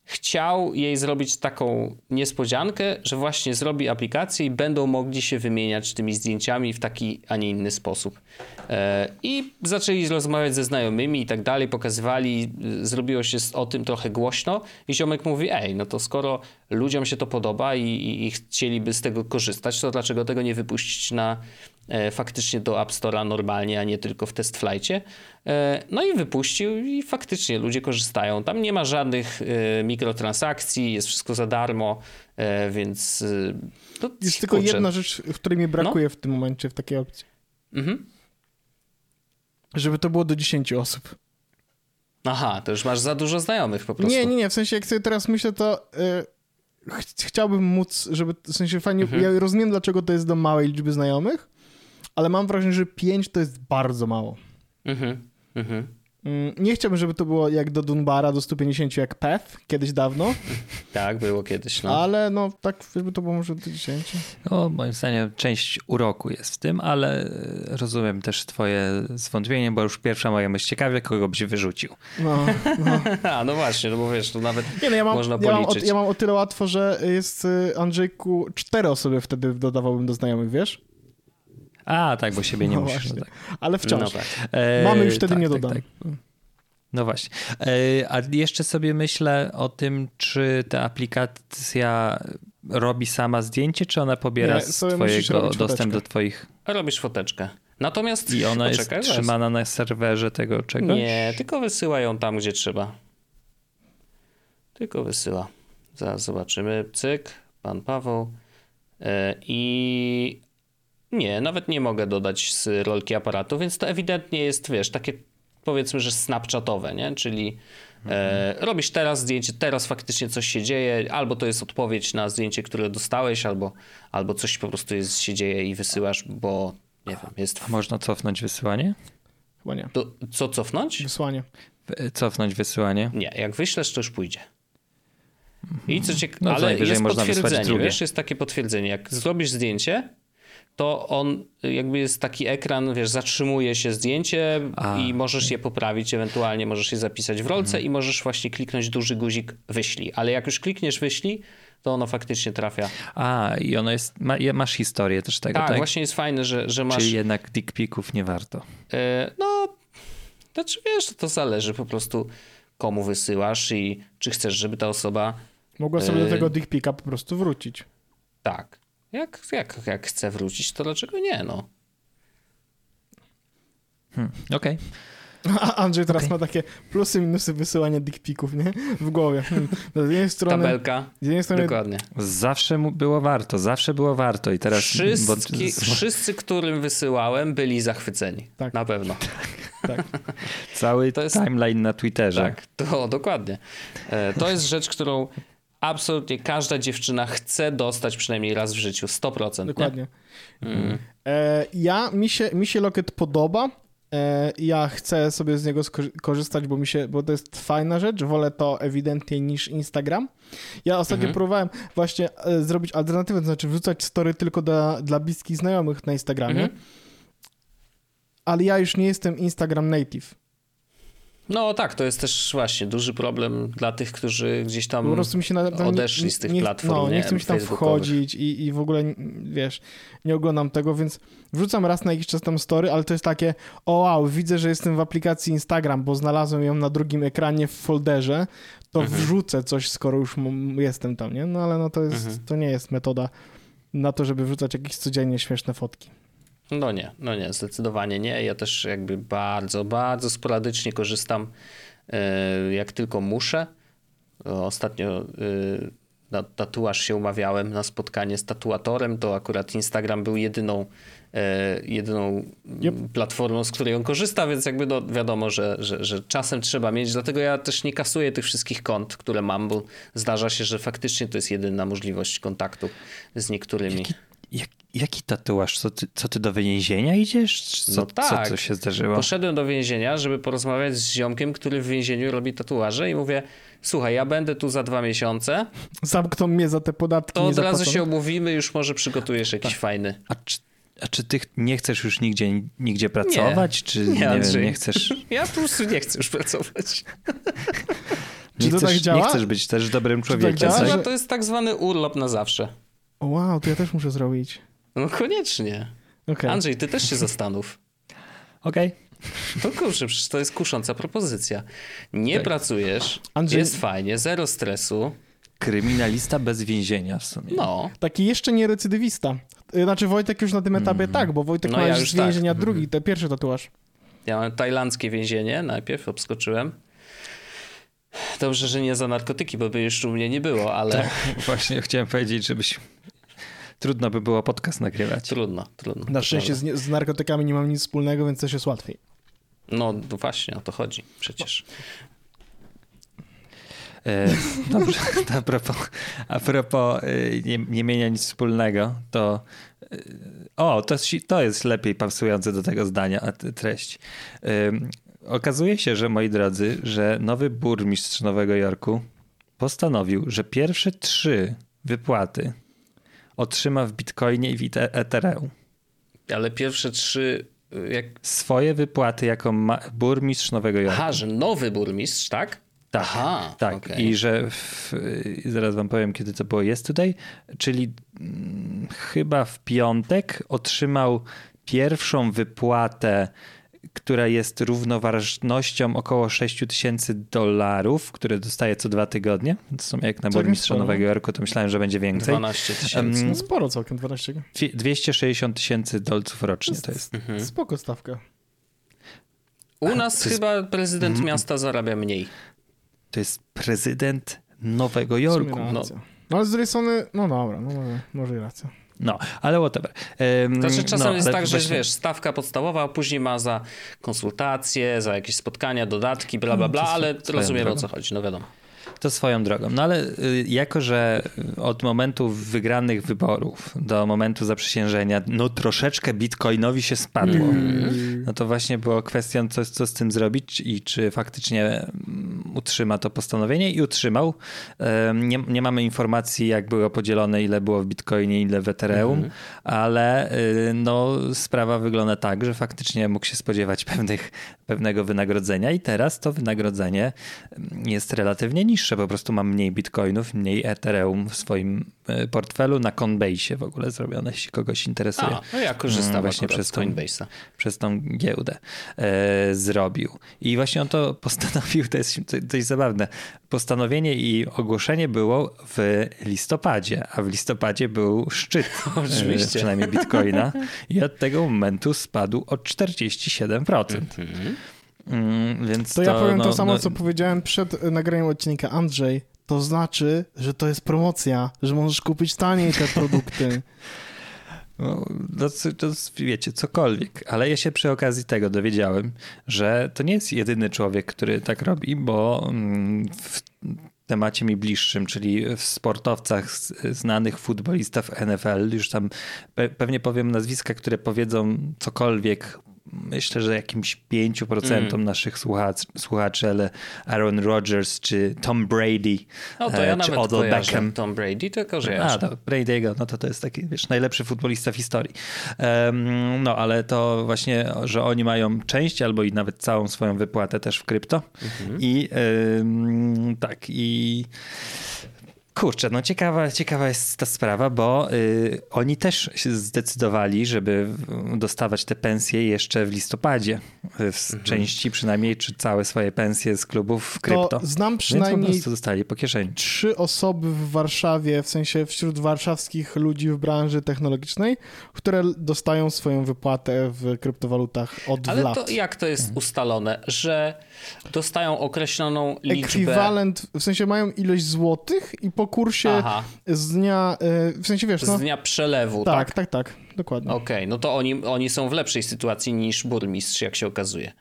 chciał jej zrobić taką niespodziankę, że właśnie zrobi aplikację i będą mogli się wymieniać tymi zdjęciami w taki, a nie inny sposób. E, I zaczęli rozmawiać ze znajomymi i tak dalej, pokazywali, y, zrobiło się o tym trochę głośno i ziomek mówi, ej, no to skoro ludziom się to podoba i, i, i chcieliby z tego korzystać, to dlaczego tego nie wypuścić na e, faktycznie do App Store'a normalnie, a nie tylko w test flightie. E, no i wypuścił i faktycznie ludzie korzystają. Tam nie ma żadnych e, mikrotransakcji, jest wszystko za darmo, e, więc e, no, jest tylko kurczę. jedna rzecz, której mi brakuje w tym momencie, w takiej opcji. Mhm. Żeby to było do 10 osób. Aha, to już masz za dużo znajomych po prostu. Nie, nie, nie, w sensie jak sobie teraz myślę, to ch- chciałbym móc, żeby, w sensie fajnie, Mhm. ja rozumiem dlaczego to jest do małej liczby znajomych, ale mam wrażenie, że 5 to jest bardzo mało. Mhm, mhm. Mm, Nie chciałbym, żeby to było jak do Dunbara, do 150 jak Peth, kiedyś dawno, Tak, było kiedyś, no. ale no tak, żeby to było może do 10. No, moim zdaniem część uroku jest w tym, ale e, rozumiem też twoje zwątpienie, bo już pierwsza moja myśl ciekawie, kogo byś wyrzucił. No, no. A, no właśnie, no bo wiesz, to nawet Nie no, ja mam, można ja, mam o, policzyć. ja mam o tyle łatwo, że jest y, Andrzejku, cztery osoby wtedy dodawałbym do znajomych, wiesz? A, tak, bo siebie nie No musisz. No tak. Ale wciąż. No tak. E, Mamy już wtedy tak, nie tak, dodam. tak. No właśnie. E, A jeszcze sobie myślę o tym, czy ta aplikacja robi sama zdjęcie, czy ona pobiera Nie, z twojego dostęp do twoich... Robisz foteczkę. Natomiast I ona jest poczekaj, trzymana na serwerze tego czegoś? Nie, tylko wysyła ją tam, gdzie trzeba. Tylko wysyła. Zaraz zobaczymy. Cyk, pan Paweł. E, I nie, nawet nie mogę dodać z rolki aparatu, więc to ewidentnie jest, wiesz, takie powiedzmy, że snapchatowe, nie? Czyli e, robisz teraz zdjęcie, teraz faktycznie coś się dzieje, albo to jest odpowiedź na zdjęcie, które dostałeś, albo, albo coś po prostu jest, się dzieje i wysyłasz, bo nie wiem, jest... A można cofnąć wysyłanie? Chyba nie. To, co cofnąć? Wysłanie. W- Cofnąć wysyłanie? Nie, jak wyślesz, to już pójdzie. I co ciekawe, No ale jest potwierdzenie, wiesz, jest takie potwierdzenie. Jak zrobisz zdjęcie, to on jakby jest taki ekran, wiesz, zatrzymuje się zdjęcie A, i możesz je poprawić, ewentualnie możesz je zapisać w rolce Mhm. i możesz właśnie kliknąć duży guzik wyślij. Ale jak już klikniesz wyślij, to ono faktycznie trafia. A, i ono jest... Ma, masz historię też tego, Tak, tak? właśnie jest fajne, że, że masz... Czyli jednak dick nie warto. E, no, znaczy wiesz, to zależy po prostu komu wysyłasz i czy chcesz, żeby ta osoba Mogła sobie do Yy. tego dick po prostu wrócić. Tak. Jak, jak, jak chce wrócić, to dlaczego nie, no? Hmm, Okej. A Andrzej teraz okay. ma takie plusy, minusy wysyłania dickpików, nie? W głowie. Hmm. Z jednej strony... Tabelka. Z jednej strony... Dokładnie. Zawsze było warto, zawsze było warto i teraz... Wszyscy, bo... wszyscy którym wysyłałem, byli zachwyceni. Tak. Na pewno. tak. Cały to jest... timeline na Twitterze. Tak, to dokładnie. E, to jest rzecz, którą absolutnie każda dziewczyna chce dostać przynajmniej raz w życiu. 100%. Dokładnie. Mm. E, ja, mi się, mi się Locket podoba. E, ja chcę sobie z niego korzystać, bo mi się, bo to jest fajna rzecz. Wolę to ewidentnie niż Instagram. Ja ostatnio mhm. próbowałem właśnie e, zrobić alternatywę, to znaczy wrzucać story tylko dla, dla bliskich znajomych na Instagramie. Mhm. Ale ja już nie jestem Instagram native. No tak, to jest też właśnie duży problem dla tych, którzy gdzieś tam po prostu mi się na, odeszli nie, z tych nie, platform. No, nie, nie chcę mi się tam wchodzić i, i w ogóle, wiesz, nie oglądam tego, więc wrzucam raz na jakiś czas tam story, ale to jest takie, o wow, widzę, że jestem w aplikacji Instagram, bo znalazłem ją na drugim ekranie w folderze, to mhm. wrzucę coś, skoro już jestem tam, nie? No ale no to, jest, mhm. to nie jest metoda na to, żeby wrzucać jakieś codziennie śmieszne fotki. No nie, no nie, zdecydowanie nie. Ja też jakby bardzo, bardzo sporadycznie korzystam, e, jak tylko muszę. Ostatnio e, na tatuaż się umawiałem na spotkanie z tatuatorem, to akurat Instagram był jedyną, e, jedyną yep. platformą, z której on korzysta, więc jakby no wiadomo, że, że, że czasem trzeba mieć, dlatego ja też nie kasuję tych wszystkich kont, które mam, bo zdarza się, że faktycznie to jest jedyna możliwość kontaktu z niektórymi. Jaki, jak, jaki tatuaż? Co ty, co ty do więzienia idziesz? Co, no tak. co, co się zdarzyło? Poszedłem do więzienia, żeby porozmawiać z ziomkiem, który w więzieniu robi tatuaże i mówię, słuchaj, ja będę tu za dwa miesiące. Zamkną mnie za te podatki. To od razu się omówimy, już może przygotujesz jakiś tak. fajny. A czy, a czy ty nie chcesz już nigdzie, nigdzie pracować? Nie, czy nie, nie, wiem, nie chcesz... Ja po prostu nie chcę już pracować. Nie czy to chcesz, tak działa? Nie chcesz być też dobrym człowiekiem. Czy tak działa, to jest tak zwany urlop na zawsze. Wow, to ja też muszę zrobić. No koniecznie. Okay. Andrzej, ty też się zastanów. Okej. Okay. To kurczę, przecież to jest kusząca propozycja. Nie okay. pracujesz, Andrzej... jest fajnie, zero stresu. Kryminalista bez więzienia w sumie. No. Taki jeszcze nie recydywista. Znaczy Wojtek już na tym etapie mm. tak, bo Wojtek no ma ja już z więzienia tak. drugi, to pierwszy tatuaż. Ja mam tajlandzkie więzienie, najpierw obskoczyłem. Dobrze, że nie za narkotyki, bo by już u mnie nie było, ale... Tak, właśnie chciałem powiedzieć, żebyś trudno by było podcast nagrywać. Trudno, trudno. Na szczęście z, z, narkotykami nie mam nic wspólnego, więc też jest łatwiej. No, no właśnie, o to chodzi przecież. E, dobrze, a propos, a propos e, nie, nie mienia nic wspólnego, to e, o, to, to jest lepiej pasujące do tego zdania treść. E, okazuje się, że moi drodzy, że nowy burmistrz Nowego Jorku postanowił, że pierwsze trzy wypłaty otrzyma w Bitcoinie i w Ethereum. Ale pierwsze trzy y, jak... Swoje wypłaty jako burmistrz Nowego Jorku. Aha, że nowy burmistrz, tak? Tak, Aha, tak. Okay. I że w, zaraz wam powiem, kiedy to było yesterday, czyli hmm, chyba w piątek otrzymał pierwszą wypłatę która jest równoważnością około 6 tysięcy dolarów, które dostaje co dwa tygodnie. To są jak na burmistrza Nowego Jorku, to myślałem, że będzie więcej. 12 tysięcy. No sporo całkiem, 12. 260 tysięcy dolców rocznie to jest. Mhm. Spoko stawka. U nas chyba prezydent mm. miasta zarabia mniej. To jest prezydent Nowego Jorku. No. no ale z drugiej strony, no dobra, no może, może i racja. No, ale whatever. Um, znaczy czasem no, jest tak, że właśnie... wiesz, stawka podstawowa, a później ma za konsultacje, za jakieś spotkania, dodatki, bla, bla, bla, ale rozumiemy o co chodzi, no wiadomo. To swoją drogą. No ale y, jako, że od momentu wygranych wyborów do momentu zaprzysiężenia, no troszeczkę bitcoinowi się spadło. Mm. No to właśnie było kwestią, co, co z tym zrobić i czy faktycznie mm, utrzyma to postanowienie i utrzymał. Nie, nie mamy informacji, jak było podzielone, ile było w bitcoinie, ile w Ethereum, mm. ale y, no sprawa wygląda tak, że faktycznie mógł się spodziewać pewnych, pewnego wynagrodzenia i teraz to wynagrodzenie mm, jest relatywnie niższe po prostu mam mniej bitcoinów, mniej Ethereum w swoim e, portfelu na Coinbase w ogóle zrobione, jeśli kogoś interesuje. A, no ja korzystam mm, właśnie przez Coinbase'a. Przez tą giełdę e, zrobił. I właśnie on to postanowił, to jest dość zabawne. Postanowienie i ogłoszenie było w listopadzie, a w listopadzie był szczyt Oczywiście. E, przynajmniej bitcoina i od tego momentu spadł o 47%. Mm -hmm. Mm, więc To ja powiem no, to samo, no, co powiedziałem przed nagraniem odcinka. Andrzej, to znaczy, że to jest promocja, że możesz kupić taniej te produkty. No, to, to, wiecie, cokolwiek, ale ja się przy okazji tego dowiedziałem, że to nie jest jedyny człowiek, który tak robi, bo mm, w temacie mi bliższym, czyli w sportowcach znanych futbolistów NFL, już tam pe pewnie powiem nazwiska, które powiedzą cokolwiek myślę, że jakimś 5% mm. naszych słuchaczy, słuchaczy, ale Aaron Rodgers czy Tom Brady, no to ja e, czy Odell Beckham. Tom Brady tylko kojarzę. A, to Brady'ego, no to to jest taki, wiesz, najlepszy futbolista w historii. Um, no, ale to właśnie, że oni mają część albo i nawet całą swoją wypłatę też w krypto. Mm -hmm. I um, tak, i Kurczę, no ciekawa, ciekawa jest ta sprawa, bo y, oni też się zdecydowali, żeby dostawać te pensje jeszcze w listopadzie. W mhm. części przynajmniej, czy całe swoje pensje z klubów w krypto. To znam przynajmniej Więc po dostali po kieszeni. trzy osoby w Warszawie, w sensie wśród warszawskich ludzi w branży technologicznej, które dostają swoją wypłatę w kryptowalutach od Ale lat. Ale to jak to jest mhm. ustalone, że dostają określoną liczbę... Ekwiwalent, w sensie mają ilość złotych i po kursie Aha. z dnia, e, w sensie wiesz, no... Z dnia przelewu, tak? Tak, tak, tak, dokładnie. Okej, okay, no to oni, oni są w lepszej sytuacji niż burmistrz, jak się okazuje.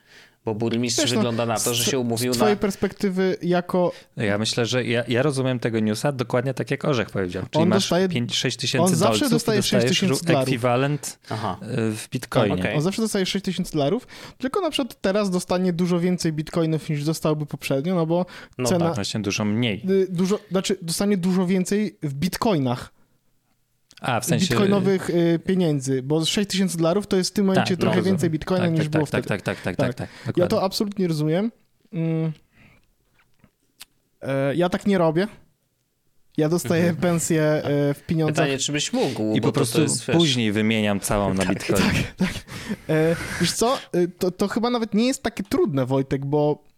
Bo burmistrz Wiesz, no, wygląda na to, że się umówił z twojej na... perspektywy jako... Ja myślę, że ja, ja rozumiem tego newsa dokładnie tak, jak Orzech powiedział. Czyli on masz 5-6 tysięcy On zawsze dostaje 6 tysięcy dolarów. ekwiwalent Aha. W bitcoinie. Okay. On zawsze dostaje 6 tysięcy dolarów, tylko na przykład teraz dostanie dużo więcej bitcoinów niż dostałby poprzednio, no bo no cena... Tak, właśnie dużo mniej. Y, dużo, znaczy dostanie dużo więcej w bitcoinach. A, w sensie... bitcoinowych y, pieniędzy, bo 6 tysięcy dolarów to jest w tym momencie tak, trochę no, więcej bitcoina tak, niż tak, było tak, wtedy. Tak, tak, tak, tak, tak. tak ja to absolutnie rozumiem. Mm. E, ja tak nie robię. Ja dostaję mhm. pensję e, w pieniądzach. Pytanie, czy byś mógł. I po prostu jest, później wymieniam całą na tak, bitcoin. Tak, tak. E, wiesz co, e, to, to chyba nawet nie jest takie trudne, Wojtek, bo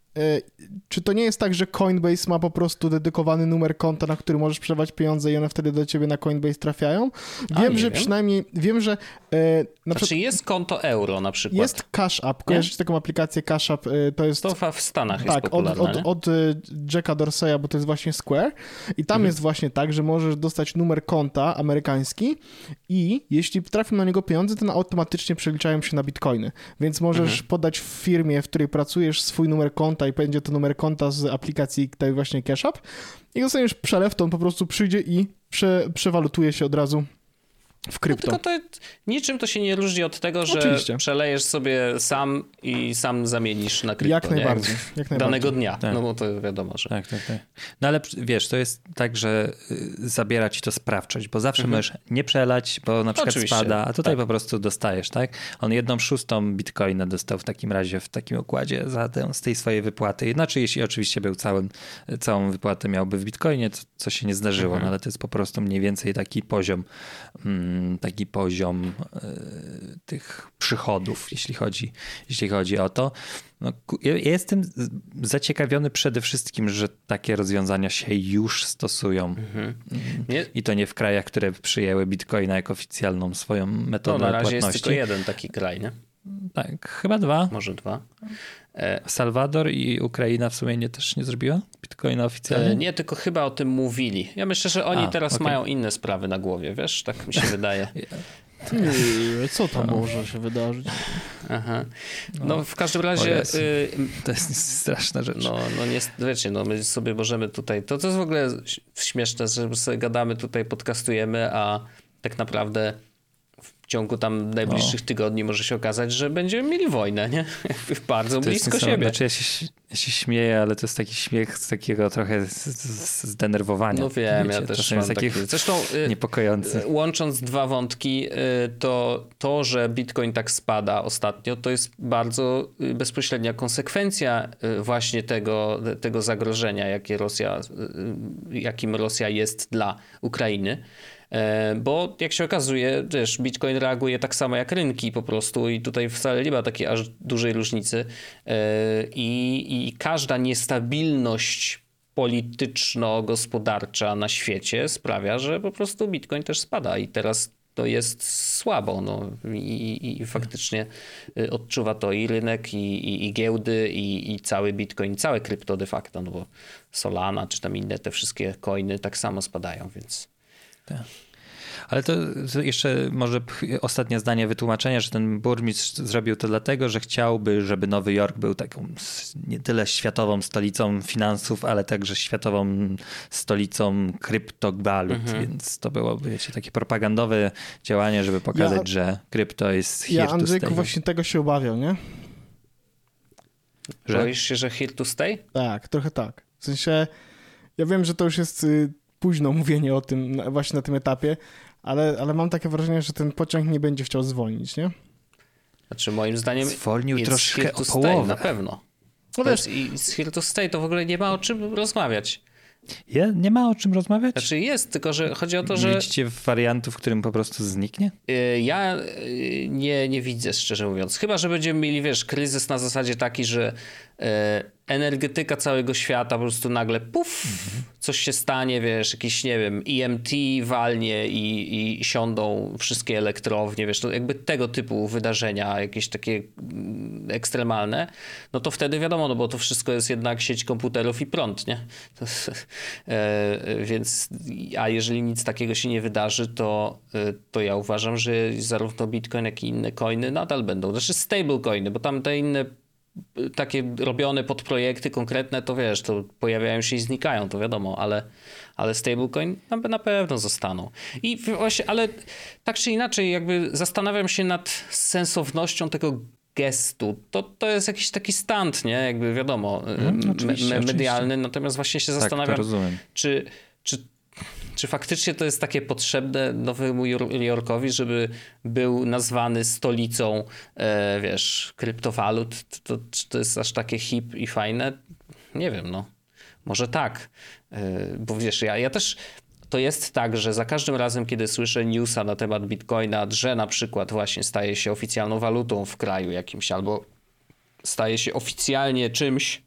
czy to nie jest tak, że Coinbase ma po prostu dedykowany numer konta, na który możesz przewać pieniądze i one wtedy do ciebie na Coinbase trafiają? Wiem, że wiem. przynajmniej, wiem, że... E, na znaczy przykład, jest konto euro na przykład. Jest Cash App, kojarzycie taką aplikację Cash App? E, to jest... To w Stanach tak, jest popularne, od, od, od Jacka Dorseya, bo to jest właśnie Square i tam mhm. jest właśnie tak, że możesz dostać numer konta amerykański i jeśli trafią na niego pieniądze, to automatycznie przeliczają się na bitcoiny, więc możesz mhm. podać w firmie, w której pracujesz swój numer konta i będzie to numer konta z aplikacji tej właśnie Cash App. I dostaniesz przelew, to on po prostu przyjdzie i prze, przewalutuje się od razu w krypto. No, tylko to niczym to się nie różni od tego, że Oczywiście. przelejesz sobie sam i sam zamienisz na krypto. Jak najbardziej. Jak danego dnia. Tak. No bo to wiadomo, że... Tak, tak, tak. No ale wiesz, to jest tak, że y, zabiera ci to sprawczość, bo zawsze mhm. możesz nie przelać, bo na przykład Oczywiście. spada, a tutaj tak. po prostu dostajesz, tak? On jedną szóstą bitcoina dostał w takim razie, w takim układzie za tę, z tej swojej wypłaty. Znaczy, jeśli oczywiście był całym, całą wypłatę miałby w bitcoinie, co, co się nie zdarzyło, mhm. no ale to jest po prostu mniej więcej taki poziom mm, taki poziom e, tych przychodów, jeśli chodzi, jeśli chodzi o to. No, ja jestem zaciekawiony przede wszystkim, że takie rozwiązania się już stosują. Mhm. I to nie w krajach, które przyjęły Bitcoina jako oficjalną swoją metodę no, na razie płatności. jest tylko jeden taki kraj, nie? Tak, chyba dwa. Może dwa. E, Salwador i Ukraina w sumie nie też nie zrobiła Bitcoina oficjalnie? E, nie, tylko chyba o tym mówili. Ja myślę, że oni A, teraz okay. mają inne sprawy na głowie, wiesz? Tak mi się wydaje. Nie, co tam no. może się wydarzyć? Aha. No, no w każdym razie... Y, to jest straszna rzecz. No, no nie, wiecie, no my sobie możemy tutaj... To, to jest w ogóle śmieszne, że sobie gadamy tutaj, podcastujemy, a tak naprawdę ciągu tam najbliższych tygodni może się okazać, że będziemy mieli wojnę, nie? Bardzo to blisko siebie. Znaczy ja się, ja się śmieję, ale to jest taki śmiech z takiego trochę zdenerwowania. No wiem, Wiecie, ja też mam taki, Zresztą y, niepokojący. Y, łącząc dwa wątki, y, to to, że Bitcoin tak spada ostatnio, to jest bardzo bezpośrednia konsekwencja właśnie tego, tego zagrożenia, jakie Rosja, jakim Rosja jest dla Ukrainy. E, bo jak się okazuje, też Bitcoin reaguje tak samo jak rynki po prostu i tutaj wcale nie ma takiej aż dużej różnicy e, i, i każda niestabilność polityczno-gospodarcza na świecie sprawia, że po prostu Bitcoin też spada i teraz to jest słabo. No. I, i, I, faktycznie y, odczuwa to i rynek, i, i giełdy, i, cały Bitcoin, całe krypto de facto, no bo Solana czy tam inne te wszystkie coiny tak samo spadają, więc. Tak. Ale to jeszcze może ostatnie zdanie wytłumaczenia, że ten burmistrz zrobił to dlatego, że chciałby, żeby Nowy Jork był taką nie tyle światową stolicą finansów, ale także światową stolicą kryptowalut, mhm. więc to byłoby wiecie, takie propagandowe działanie, żeby pokazać, ja, że krypto jest here ja, Andrzejku, właśnie tego się obawiał, nie? Że? Boisz się, że here to stay? Tak, trochę tak. W sensie, ja wiem, że to już jest y, późno mówienie o tym właśnie na tym etapie, ale, ale mam takie wrażenie, że ten pociąg nie będzie chciał zwolnić, nie? Znaczy moim zdaniem zwolnił troszkę o połowę. na pewno. No wiesz, I z Here to Stay to w ogóle nie ma o czym rozmawiać. Je, nie ma o czym rozmawiać? Znaczy jest, tylko że chodzi o to, że... Widzicie wariantu, w którym po prostu zniknie? Y, ja y, nie, nie widzę, szczerze mówiąc. Chyba, że będziemy mieli, wiesz, kryzys na zasadzie taki, że y, energetyka całego świata po prostu nagle puf, coś się stanie, wiesz, jakiś, nie wiem, EMT walnie i, i siądą wszystkie elektrownie, wiesz, to jakby tego typu wydarzenia, jakieś takie mm, ekstremalne, no to wtedy wiadomo, no bo to wszystko jest jednak sieć komputerów i prąd, nie? To, e, więc, a jeżeli nic takiego się nie wydarzy, to, e, to ja uważam, że zarówno Bitcoin, jak i inne coiny nadal będą, znaczy stablecoiny, bo tam te inne takie robione pod projekty konkretne, to wiesz, to pojawiają się i znikają, to wiadomo, ale, ale stablecoin na pewno zostaną. I właśnie, ale tak czy inaczej, jakby zastanawiam się nad sensownością tego gestu. To, to jest jakiś taki stand, nie? Jakby wiadomo, me, medialny, oczywiście. natomiast właśnie się tak, zastanawiam, czy, czy czy faktycznie to jest takie potrzebne nowemu Jorkowi, żeby był nazwany stolicą, e, wiesz, kryptowalut? To, czy to jest aż takie hip i fajne? Nie wiem, no. Może tak. E, bo wiesz, ja, ja też to jest tak, że za każdym razem, kiedy słyszę newsa na temat Bitcoina, że na przykład właśnie staje się oficjalną walutą w kraju jakimś, albo staje się oficjalnie czymś,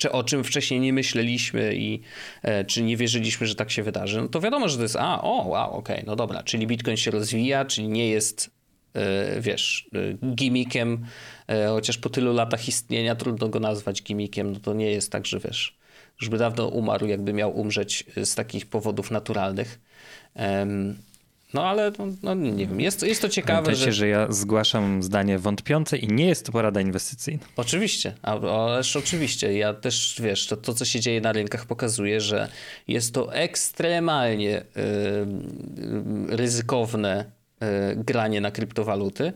czy o czym wcześniej nie myśleliśmy i e, czy nie wierzyliśmy, że tak się wydarzy, no to wiadomo, że to jest, a, o, wow, okej, okay, no dobra, czyli Bitcoin się rozwija, czyli nie jest, e, wiesz, e, gimmickiem, e, chociaż po tylu latach istnienia trudno go nazwać gimmickiem, no to nie jest tak, że wiesz, już by dawno umarł, jakby miał umrzeć z takich powodów naturalnych. No ale no, no, nie wiem, jest, jest to ciekawe. Pamiętajcie, że... że ja zgłaszam zdanie wątpiące i nie jest to porada inwestycyjna. Oczywiście, ależ oczywiście. Ja też, wiesz, to, to co się dzieje na rynkach pokazuje, że jest to ekstremalnie y, ryzykowne y, granie na kryptowaluty. Y,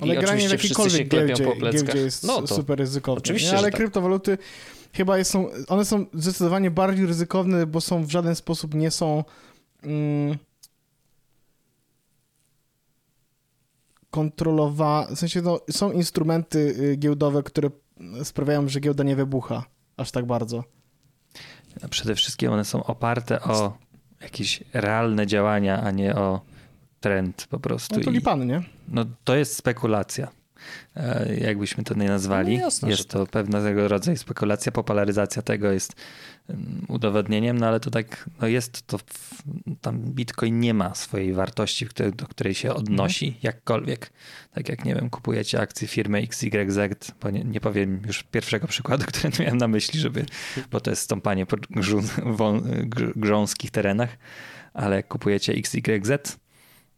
ale I granie w jakiejkolwiek giełdzie, po giełdzie jest no to, super ryzykowne. Oczywiście, nie? Ale tak. kryptowaluty chyba są, one są zdecydowanie bardziej ryzykowne, bo są w żaden sposób nie są... Mm, kontrolowa... W sensie no, są instrumenty y, giełdowe, które sprawiają, że giełda nie wybucha aż tak bardzo. Przede wszystkim one są oparte o jakieś realne działania, a nie o trend po prostu. No to lipany, nie? No to jest spekulacja. E, jakbyśmy to nie nazwali. No jasne, jest to tak. pewnego rodzaju spekulacja, popularyzacja tego jest udowodnieniem, no ale to tak, no jest to, tam Bitcoin nie ma swojej wartości, do której się odnosi mhm. jakkolwiek. Tak jak, nie wiem, kupujecie akcje firmy XYZ, bo nie, nie powiem już pierwszego przykładu, który miałem na myśli, żeby, bo to jest stąpanie po grząskich terenach, ale kupujecie XYZ,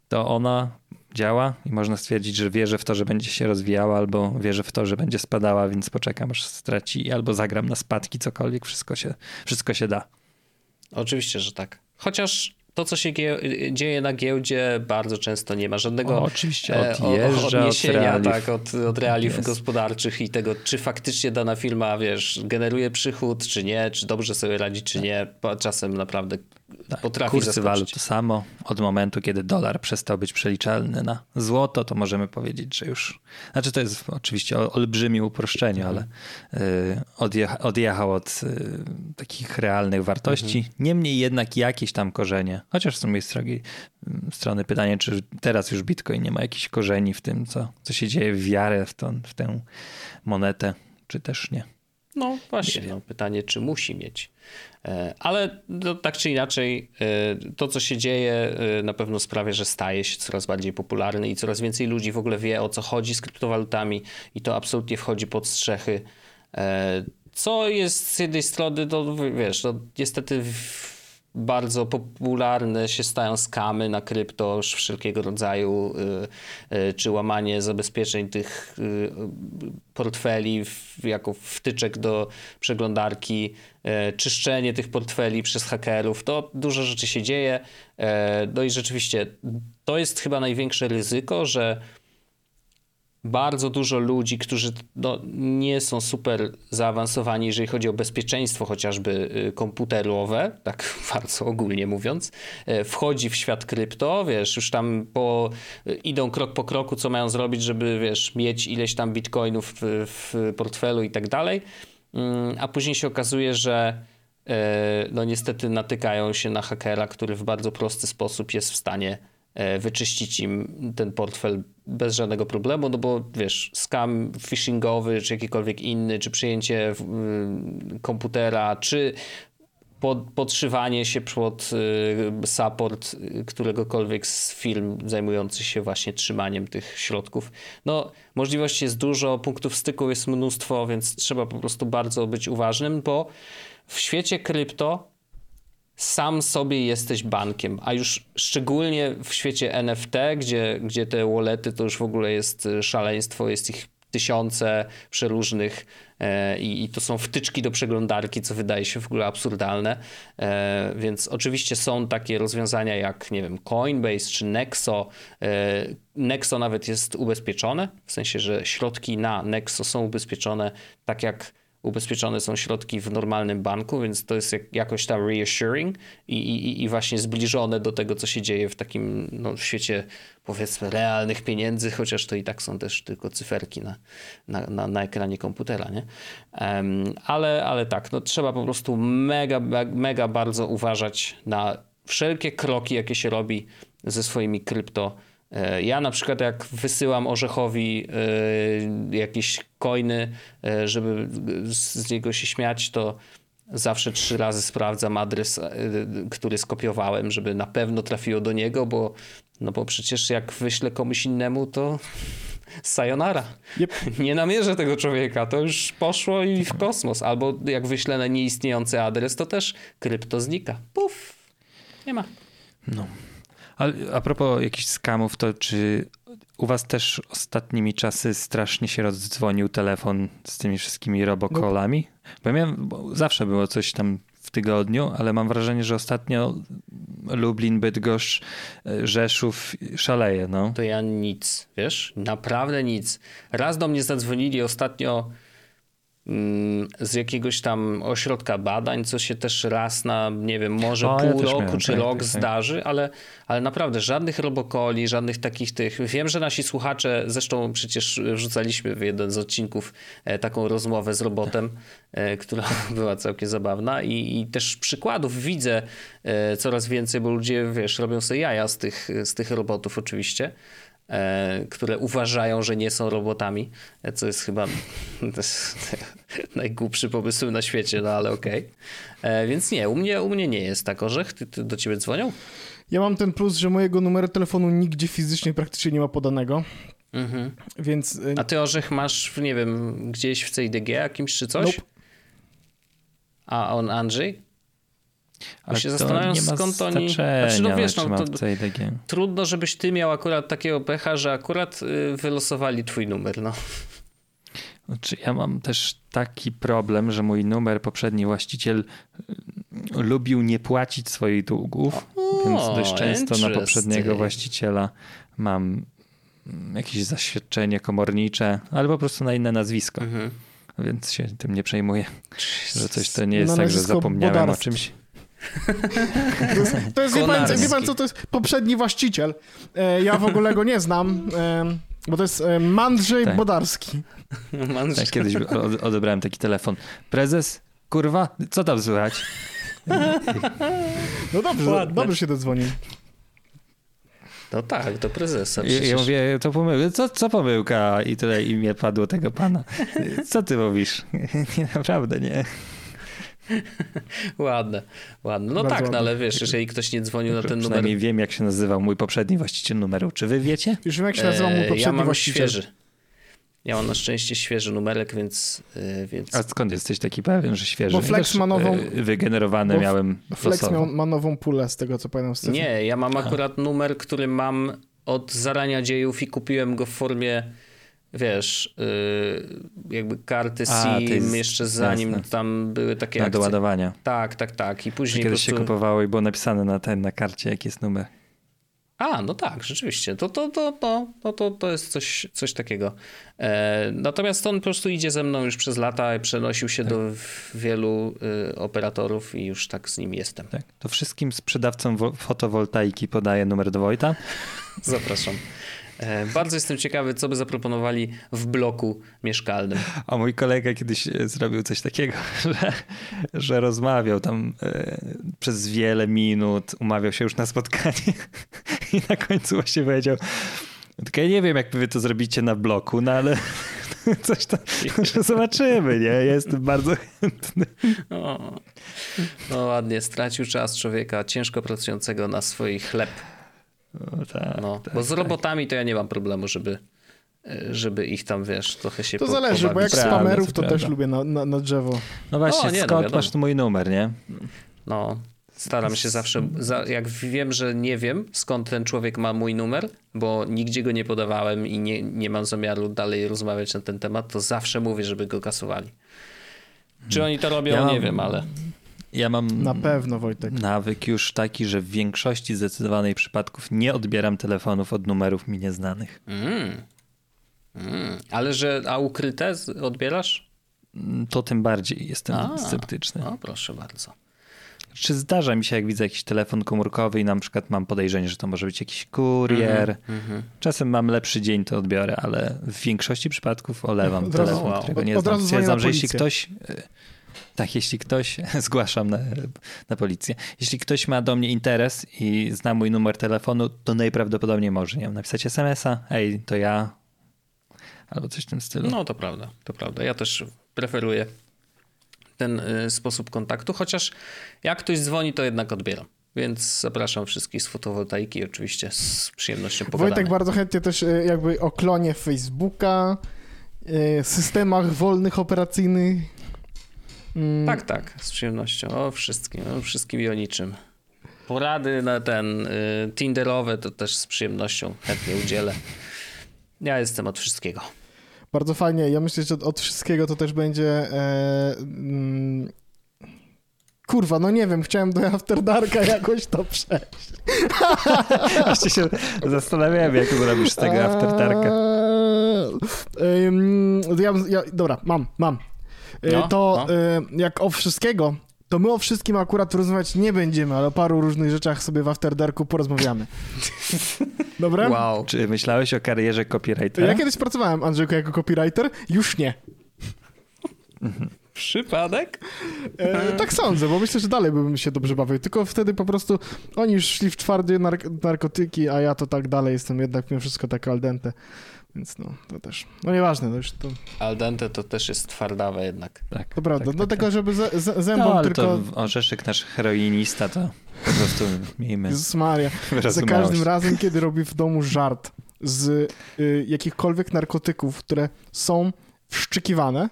to ona działa i można stwierdzić, że wierzę w to, że będzie się rozwijała, albo wierzę w to, że będzie spadała, więc poczekam aż straci, albo zagram na spadki, cokolwiek, wszystko się, wszystko się da. Oczywiście, że tak. Chociaż to, co się dzieje na giełdzie, bardzo często nie ma żadnego o, oczywiście, e, odjeżdża, odniesienia od tak, od, od realiów Jest. gospodarczych i tego, czy faktycznie dana firma, wiesz, generuje przychód, czy nie, czy dobrze sobie radzi, czy nie. Czasem naprawdę tak, potrafi Kursy zaskoczyć. walut to samo. Od momentu, kiedy dolar przestał być przeliczalny na złoto, to możemy powiedzieć, że już... Znaczy to jest oczywiście olbrzymie uproszczenie, ale y, odjecha, odjechał od y, takich realnych wartości. Mhm. Niemniej jednak jakieś tam korzenie. Chociaż z drugiej strony, strony pytanie, czy teraz już Bitcoin nie ma jakichś korzeni w tym, co, co się dzieje w wiarę w, to, w tę monetę, czy też nie. No właśnie, no, pytanie, czy musi mieć. E, ale no, tak czy inaczej, e, to co się dzieje e, na pewno sprawia, że staje się coraz bardziej popularny i coraz więcej ludzi w ogóle wie o co chodzi z kryptowalutami i to absolutnie wchodzi pod strzechy. Co jest z jednej strony, to wiesz, no, niestety bardzo popularne się stają skamy na krypto wszelkiego rodzaju, y, y, czy łamanie zabezpieczeń tych y, portfeli jako wtyczek do przeglądarki, czyszczenie tych portfeli przez hakerów. To dużo rzeczy się dzieje. No i rzeczywiście to jest chyba największe ryzyko, że bardzo dużo ludzi, którzy no, nie są super zaawansowani, jeżeli chodzi o bezpieczeństwo chociażby y, komputerowe, tak bardzo ogólnie mówiąc, e, wchodzi w świat krypto, wiesz, już tam po, y, idą krok po kroku, co mają zrobić, żeby, wiesz, mieć ileś tam bitcoinów w, w portfelu i tak dalej, mm, a później się okazuje, że e, no niestety natykają się na hakera, który w bardzo prosty sposób jest w stanie wyczyścić im ten portfel bez żadnego problemu, no bo wiesz, scam phishingowy, czy jakikolwiek inny, czy przyjęcie y, komputera, czy pod, podszywanie się pod y, support któregokolwiek z firm zajmujących się właśnie trzymaniem tych środków. No, możliwości jest dużo, punktów styku jest mnóstwo, więc trzeba po prostu bardzo być uważnym, bo w świecie krypto sam sobie jesteś bankiem, a już szczególnie w świecie NFT, gdzie, gdzie te wallety to już w ogóle jest e, szaleństwo, jest ich tysiące przeróżnych e, i, to są wtyczki do przeglądarki, co wydaje się w ogóle absurdalne. E, więc oczywiście są takie rozwiązania jak, nie wiem, Coinbase czy Nexo. E, Nexo nawet jest ubezpieczone, w sensie, że środki na Nexo są ubezpieczone tak jak ubezpieczone są środki w normalnym banku, więc to jest jakoś tam reassuring i, i, i właśnie zbliżone do tego, co się dzieje w takim no, w świecie powiedzmy realnych pieniędzy, chociaż to i tak są też tylko cyferki na, na, na, na ekranie komputera, nie? Um, ale, ale tak, no, trzeba po prostu mega, mega bardzo uważać na wszelkie kroki, jakie się robi ze swoimi krypto ja na przykład jak wysyłam Orzechowi e, jakieś coiny, e, żeby z niego się śmiać, to zawsze trzy razy sprawdzam adres, który skopiowałem, żeby na pewno trafiło do niego, bo, no bo przecież jak wyślę komuś innemu, to sayonara. Yep. Nie namierzę tego człowieka, to już poszło i w kosmos. Albo jak wyślę na nieistniejący adres, to też krypto znika. Puf, nie ma. No. Ale a propos jakichś skamów, to czy u was też ostatnimi czasy strasznie się rozdzwonił telefon z tymi wszystkimi robokolami? Bo ja bo zawsze było coś tam w tygodniu, ale mam wrażenie, że ostatnio Lublin, Bydgoszcz, Rzeszów szaleje. No. To ja nic, wiesz? Naprawdę nic. Raz do mnie zadzwonili ostatnio z jakiegoś tam ośrodka badań, co się też raz na, nie wiem, może o, pół ja roku czy tak, rok tak, tak, zdarzy, ale, ale naprawdę żadnych robokoli, żadnych takich tych. Wiem, że nasi słuchacze, zresztą przecież wrzucaliśmy w jeden z odcinków e, taką rozmowę z robotem, e, która była całkiem zabawna i, i też przykładów widzę e, coraz więcej, bo ludzie, wiesz, robią sobie jaja z tych, z tych robotów oczywiście. Które uważają, że nie są robotami, co jest chyba najgłupszy pomysł na świecie, no ale okej. Okay. E, więc nie, u mnie, u mnie nie jest tak orzech. Ty, ty, do ciebie dzwonią? Ja mam ten plus, że mojego numeru telefonu nigdzie fizycznie praktycznie nie ma podanego. Mhm. Więc... A ty orzech masz, nie wiem, gdzieś w CIDG jakimś czy coś? Nope. A on Andrzej? Bo się zastanawiam skąd oni. Znaczy, no wiesz, no, to trudno, żebyś ty miał akurat takiego pecha, że akurat y, wylosowali twój numer. No. Znaczy, ja mam też taki problem, że mój numer poprzedni właściciel y, lubił nie płacić swoich długów, o, więc dość często na poprzedniego właściciela mam mm, jakieś zaświadczenie komornicze, albo po prostu na inne nazwisko. Mhm. Więc się tym nie przejmuję, że coś to nie jest tak, że zapomniałem o czymś. To jest, to jest wie, pan, wie pan co, to jest poprzedni właściciel. Ja w ogóle go nie znam, bo to jest e, Mandrzej tak. Bodarski. Mandrzej. Tak, kiedyś odebrałem taki telefon. Prezes, kurwa, co tam słychać? No dobrze, Ładne. dobrze się dodzwonił. No tak, do prezesa. I, ja przecież. mówię, to pomyłka, co, co pomyłka? I tyle imię padło tego pana. Co ty mówisz? Nie, naprawdę nie. Ładne, ładne. No Bardzo tak, no ładne. ale wiesz, jeżeli ktoś nie dzwonił na ten numer... Przynajmniej wiem, jak się nazywał mój poprzedni właściciel numeru. Czy wy wiecie? Już wiem, jak się nazywa mój e, poprzedni Ja mam właściciel. świeży. Ja mam na szczęście świeży numerek, więc... e, więc... A skąd jesteś taki pewien, że świeży? Bo Flex ma nową- e, Wygenerowane bo miałem Flex losowo. miał, ma nową pulę z tego, co pamiętam. Z cyfr. Nie, ja mam akurat numer, który mam od zarania dziejów i kupiłem go w formie, wiesz, yy, jakby karty A, SIM jeszcze zanim jasne. tam były takie Na akcje. doładowania. Tak, tak, tak. I później kiedyś się prostu... kupowało i było napisane na, ten, na karcie, jaki jest numer. A, no tak, rzeczywiście. To, to, to, to, to, to, to jest coś, coś takiego. E, natomiast on po prostu idzie ze mną już przez lata i przenosił się do wielu y, operatorów i już tak z nim jestem. Tak. To wszystkim sprzedawcom wo- fotowoltaiki podaję numer do Wojta. Zapraszam. E, bardzo jestem ciekawy, co by zaproponowali w bloku mieszkalnym. A mój kolega kiedyś e, zrobił coś takiego, że, że rozmawiał tam e, przez wiele minut, umawiał się już na spotkanie i na końcu właśnie powiedział, tylko ja nie wiem, jak wy to zrobicie na bloku, no ale coś tam zobaczymy, nie? Ja jestem bardzo chętny. O, no ładnie, stracił czas człowieka ciężko pracującego na swój chleb. O, tak, No, tak, bo z tak. robotami to ja nie mam problemu, żeby, e, żeby ich tam, wiesz, trochę się To po- zależy, bo jak pobawić. Prawda, spamerów, to prawda. też lubię na, na, na drzewo. No właśnie, O, nie, no skąd wiadomo. masz tu mój numer, nie? No, staram się zawsze, za, jak wiem, że nie wiem, skąd ten człowiek ma mój numer, bo nigdzie go nie podawałem i nie, nie mam zamiaru dalej rozmawiać na ten temat, to zawsze mówię, żeby go kasowali. Czy oni to robią, Ja mam- nie wiem, ale... Ja mam Na pewno, Wojtek. nawyk już taki, że w większości zdecydowanej przypadków nie odbieram telefonów od numerów mi nieznanych. Mm. Mm. Ale że, a ukryte odbierasz? To tym bardziej jestem A. sceptyczny. No, proszę bardzo. Czy zdarza mi się, jak widzę jakiś telefon komórkowy i na przykład mam podejrzenie, że to może być jakiś kurier. Mhm. Czasem mam lepszy dzień, to odbiorę, ale w większości przypadków olewam Od razu- telefon, wow. którego od- nie od znam. razu Stwierdzam, że jeśli ktoś... y, Tak, jeśli ktoś, zgłaszam na, na policję, jeśli ktoś ma do mnie interes i zna mój numer telefonu, to najprawdopodobniej może, nie wiem, napisać SMS-a, ej, to ja, albo coś w tym stylu. No to prawda, to prawda. Ja też preferuję ten y, sposób kontaktu, chociaż jak ktoś dzwoni, to jednak odbieram. Więc zapraszam wszystkich z fotowoltaiki, oczywiście z przyjemnością pogadamy. Wojtek bardzo chętnie też e, jakby o klonie Facebooka, e, systemach wolnych operacyjnych. Mm, Tak, tak, z przyjemnością. O wszystkim, o wszystkim i o niczym. Porady na ten y, Tinderowe to też z przyjemnością chętnie udzielę. Ja jestem od wszystkiego. Bardzo fajnie. Ja myślę, że od wszystkiego to też będzie. E, mm, kurwa, no nie wiem, chciałem do After Darka jakoś to przejść. Właśnie się zastanawiałem, jak zrobisz z tego afterdarka. Eee, ym, ja, ja, dobra, mam, mam. E, No, to no. e, jak o wszystkiego, to my o wszystkim akurat rozmawiać nie będziemy, ale o paru różnych rzeczach sobie w After Darku porozmawiamy. Dobra? Wow. Czy myślałeś o karierze copywritera? Ja kiedyś pracowałem, Andrzejku, jako copywriter. Już nie. Przypadek? E, tak sądzę, bo myślę, że dalej bym się dobrze bawił. Tylko wtedy po prostu oni już szli w twarde nark- narkotyki, a ja to tak dalej jestem jednak mimo wszystko tak al dente. Więc no, to też. No nieważne, no już to, Al dente to też jest twardawe jednak. Tak, to prawda. tak, Do tak, tego, żeby ze, ze, zębom No, ale tylko... to Orzeszek, nasz heroinista, to po prostu miejmy Jezus Maria. Za każdym razem, kiedy robi w domu żart z y, jakichkolwiek narkotyków, które są wszczykiwane,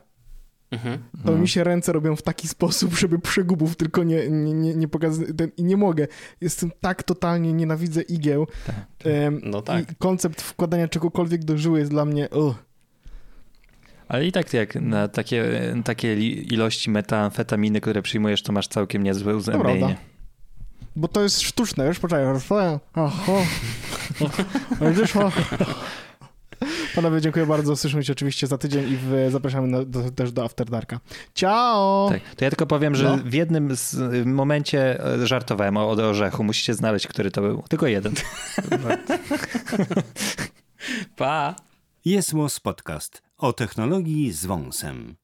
Mhm. to Mhm. mi się ręce robią w taki sposób, żeby przegubów tylko nie, nie, nie, nie pokazać. I nie mogę. Jestem tak totalnie, nienawidzę igieł. Tak. Em, No tak. I koncept wkładania czegokolwiek do żyły jest dla mnie... Ugh. Ale i tak jak na takie, takie ilości metamfetaminy, które przyjmujesz, to masz całkiem niezłe uzębienie. Bo to jest sztuczne, wiesz, poczekaj. Oho. Panowie, dziękuję bardzo. Słyszymy się oczywiście za tydzień i w, zapraszamy na, do, też do After Darka. Ciao! Tak. To ja tylko powiem, że No. w jednym z, w momencie e, żartowałem o, o orzechu. Musicie znaleźć, który to był. Tylko jeden. Pa! Jest Podcast o technologii z wąsem.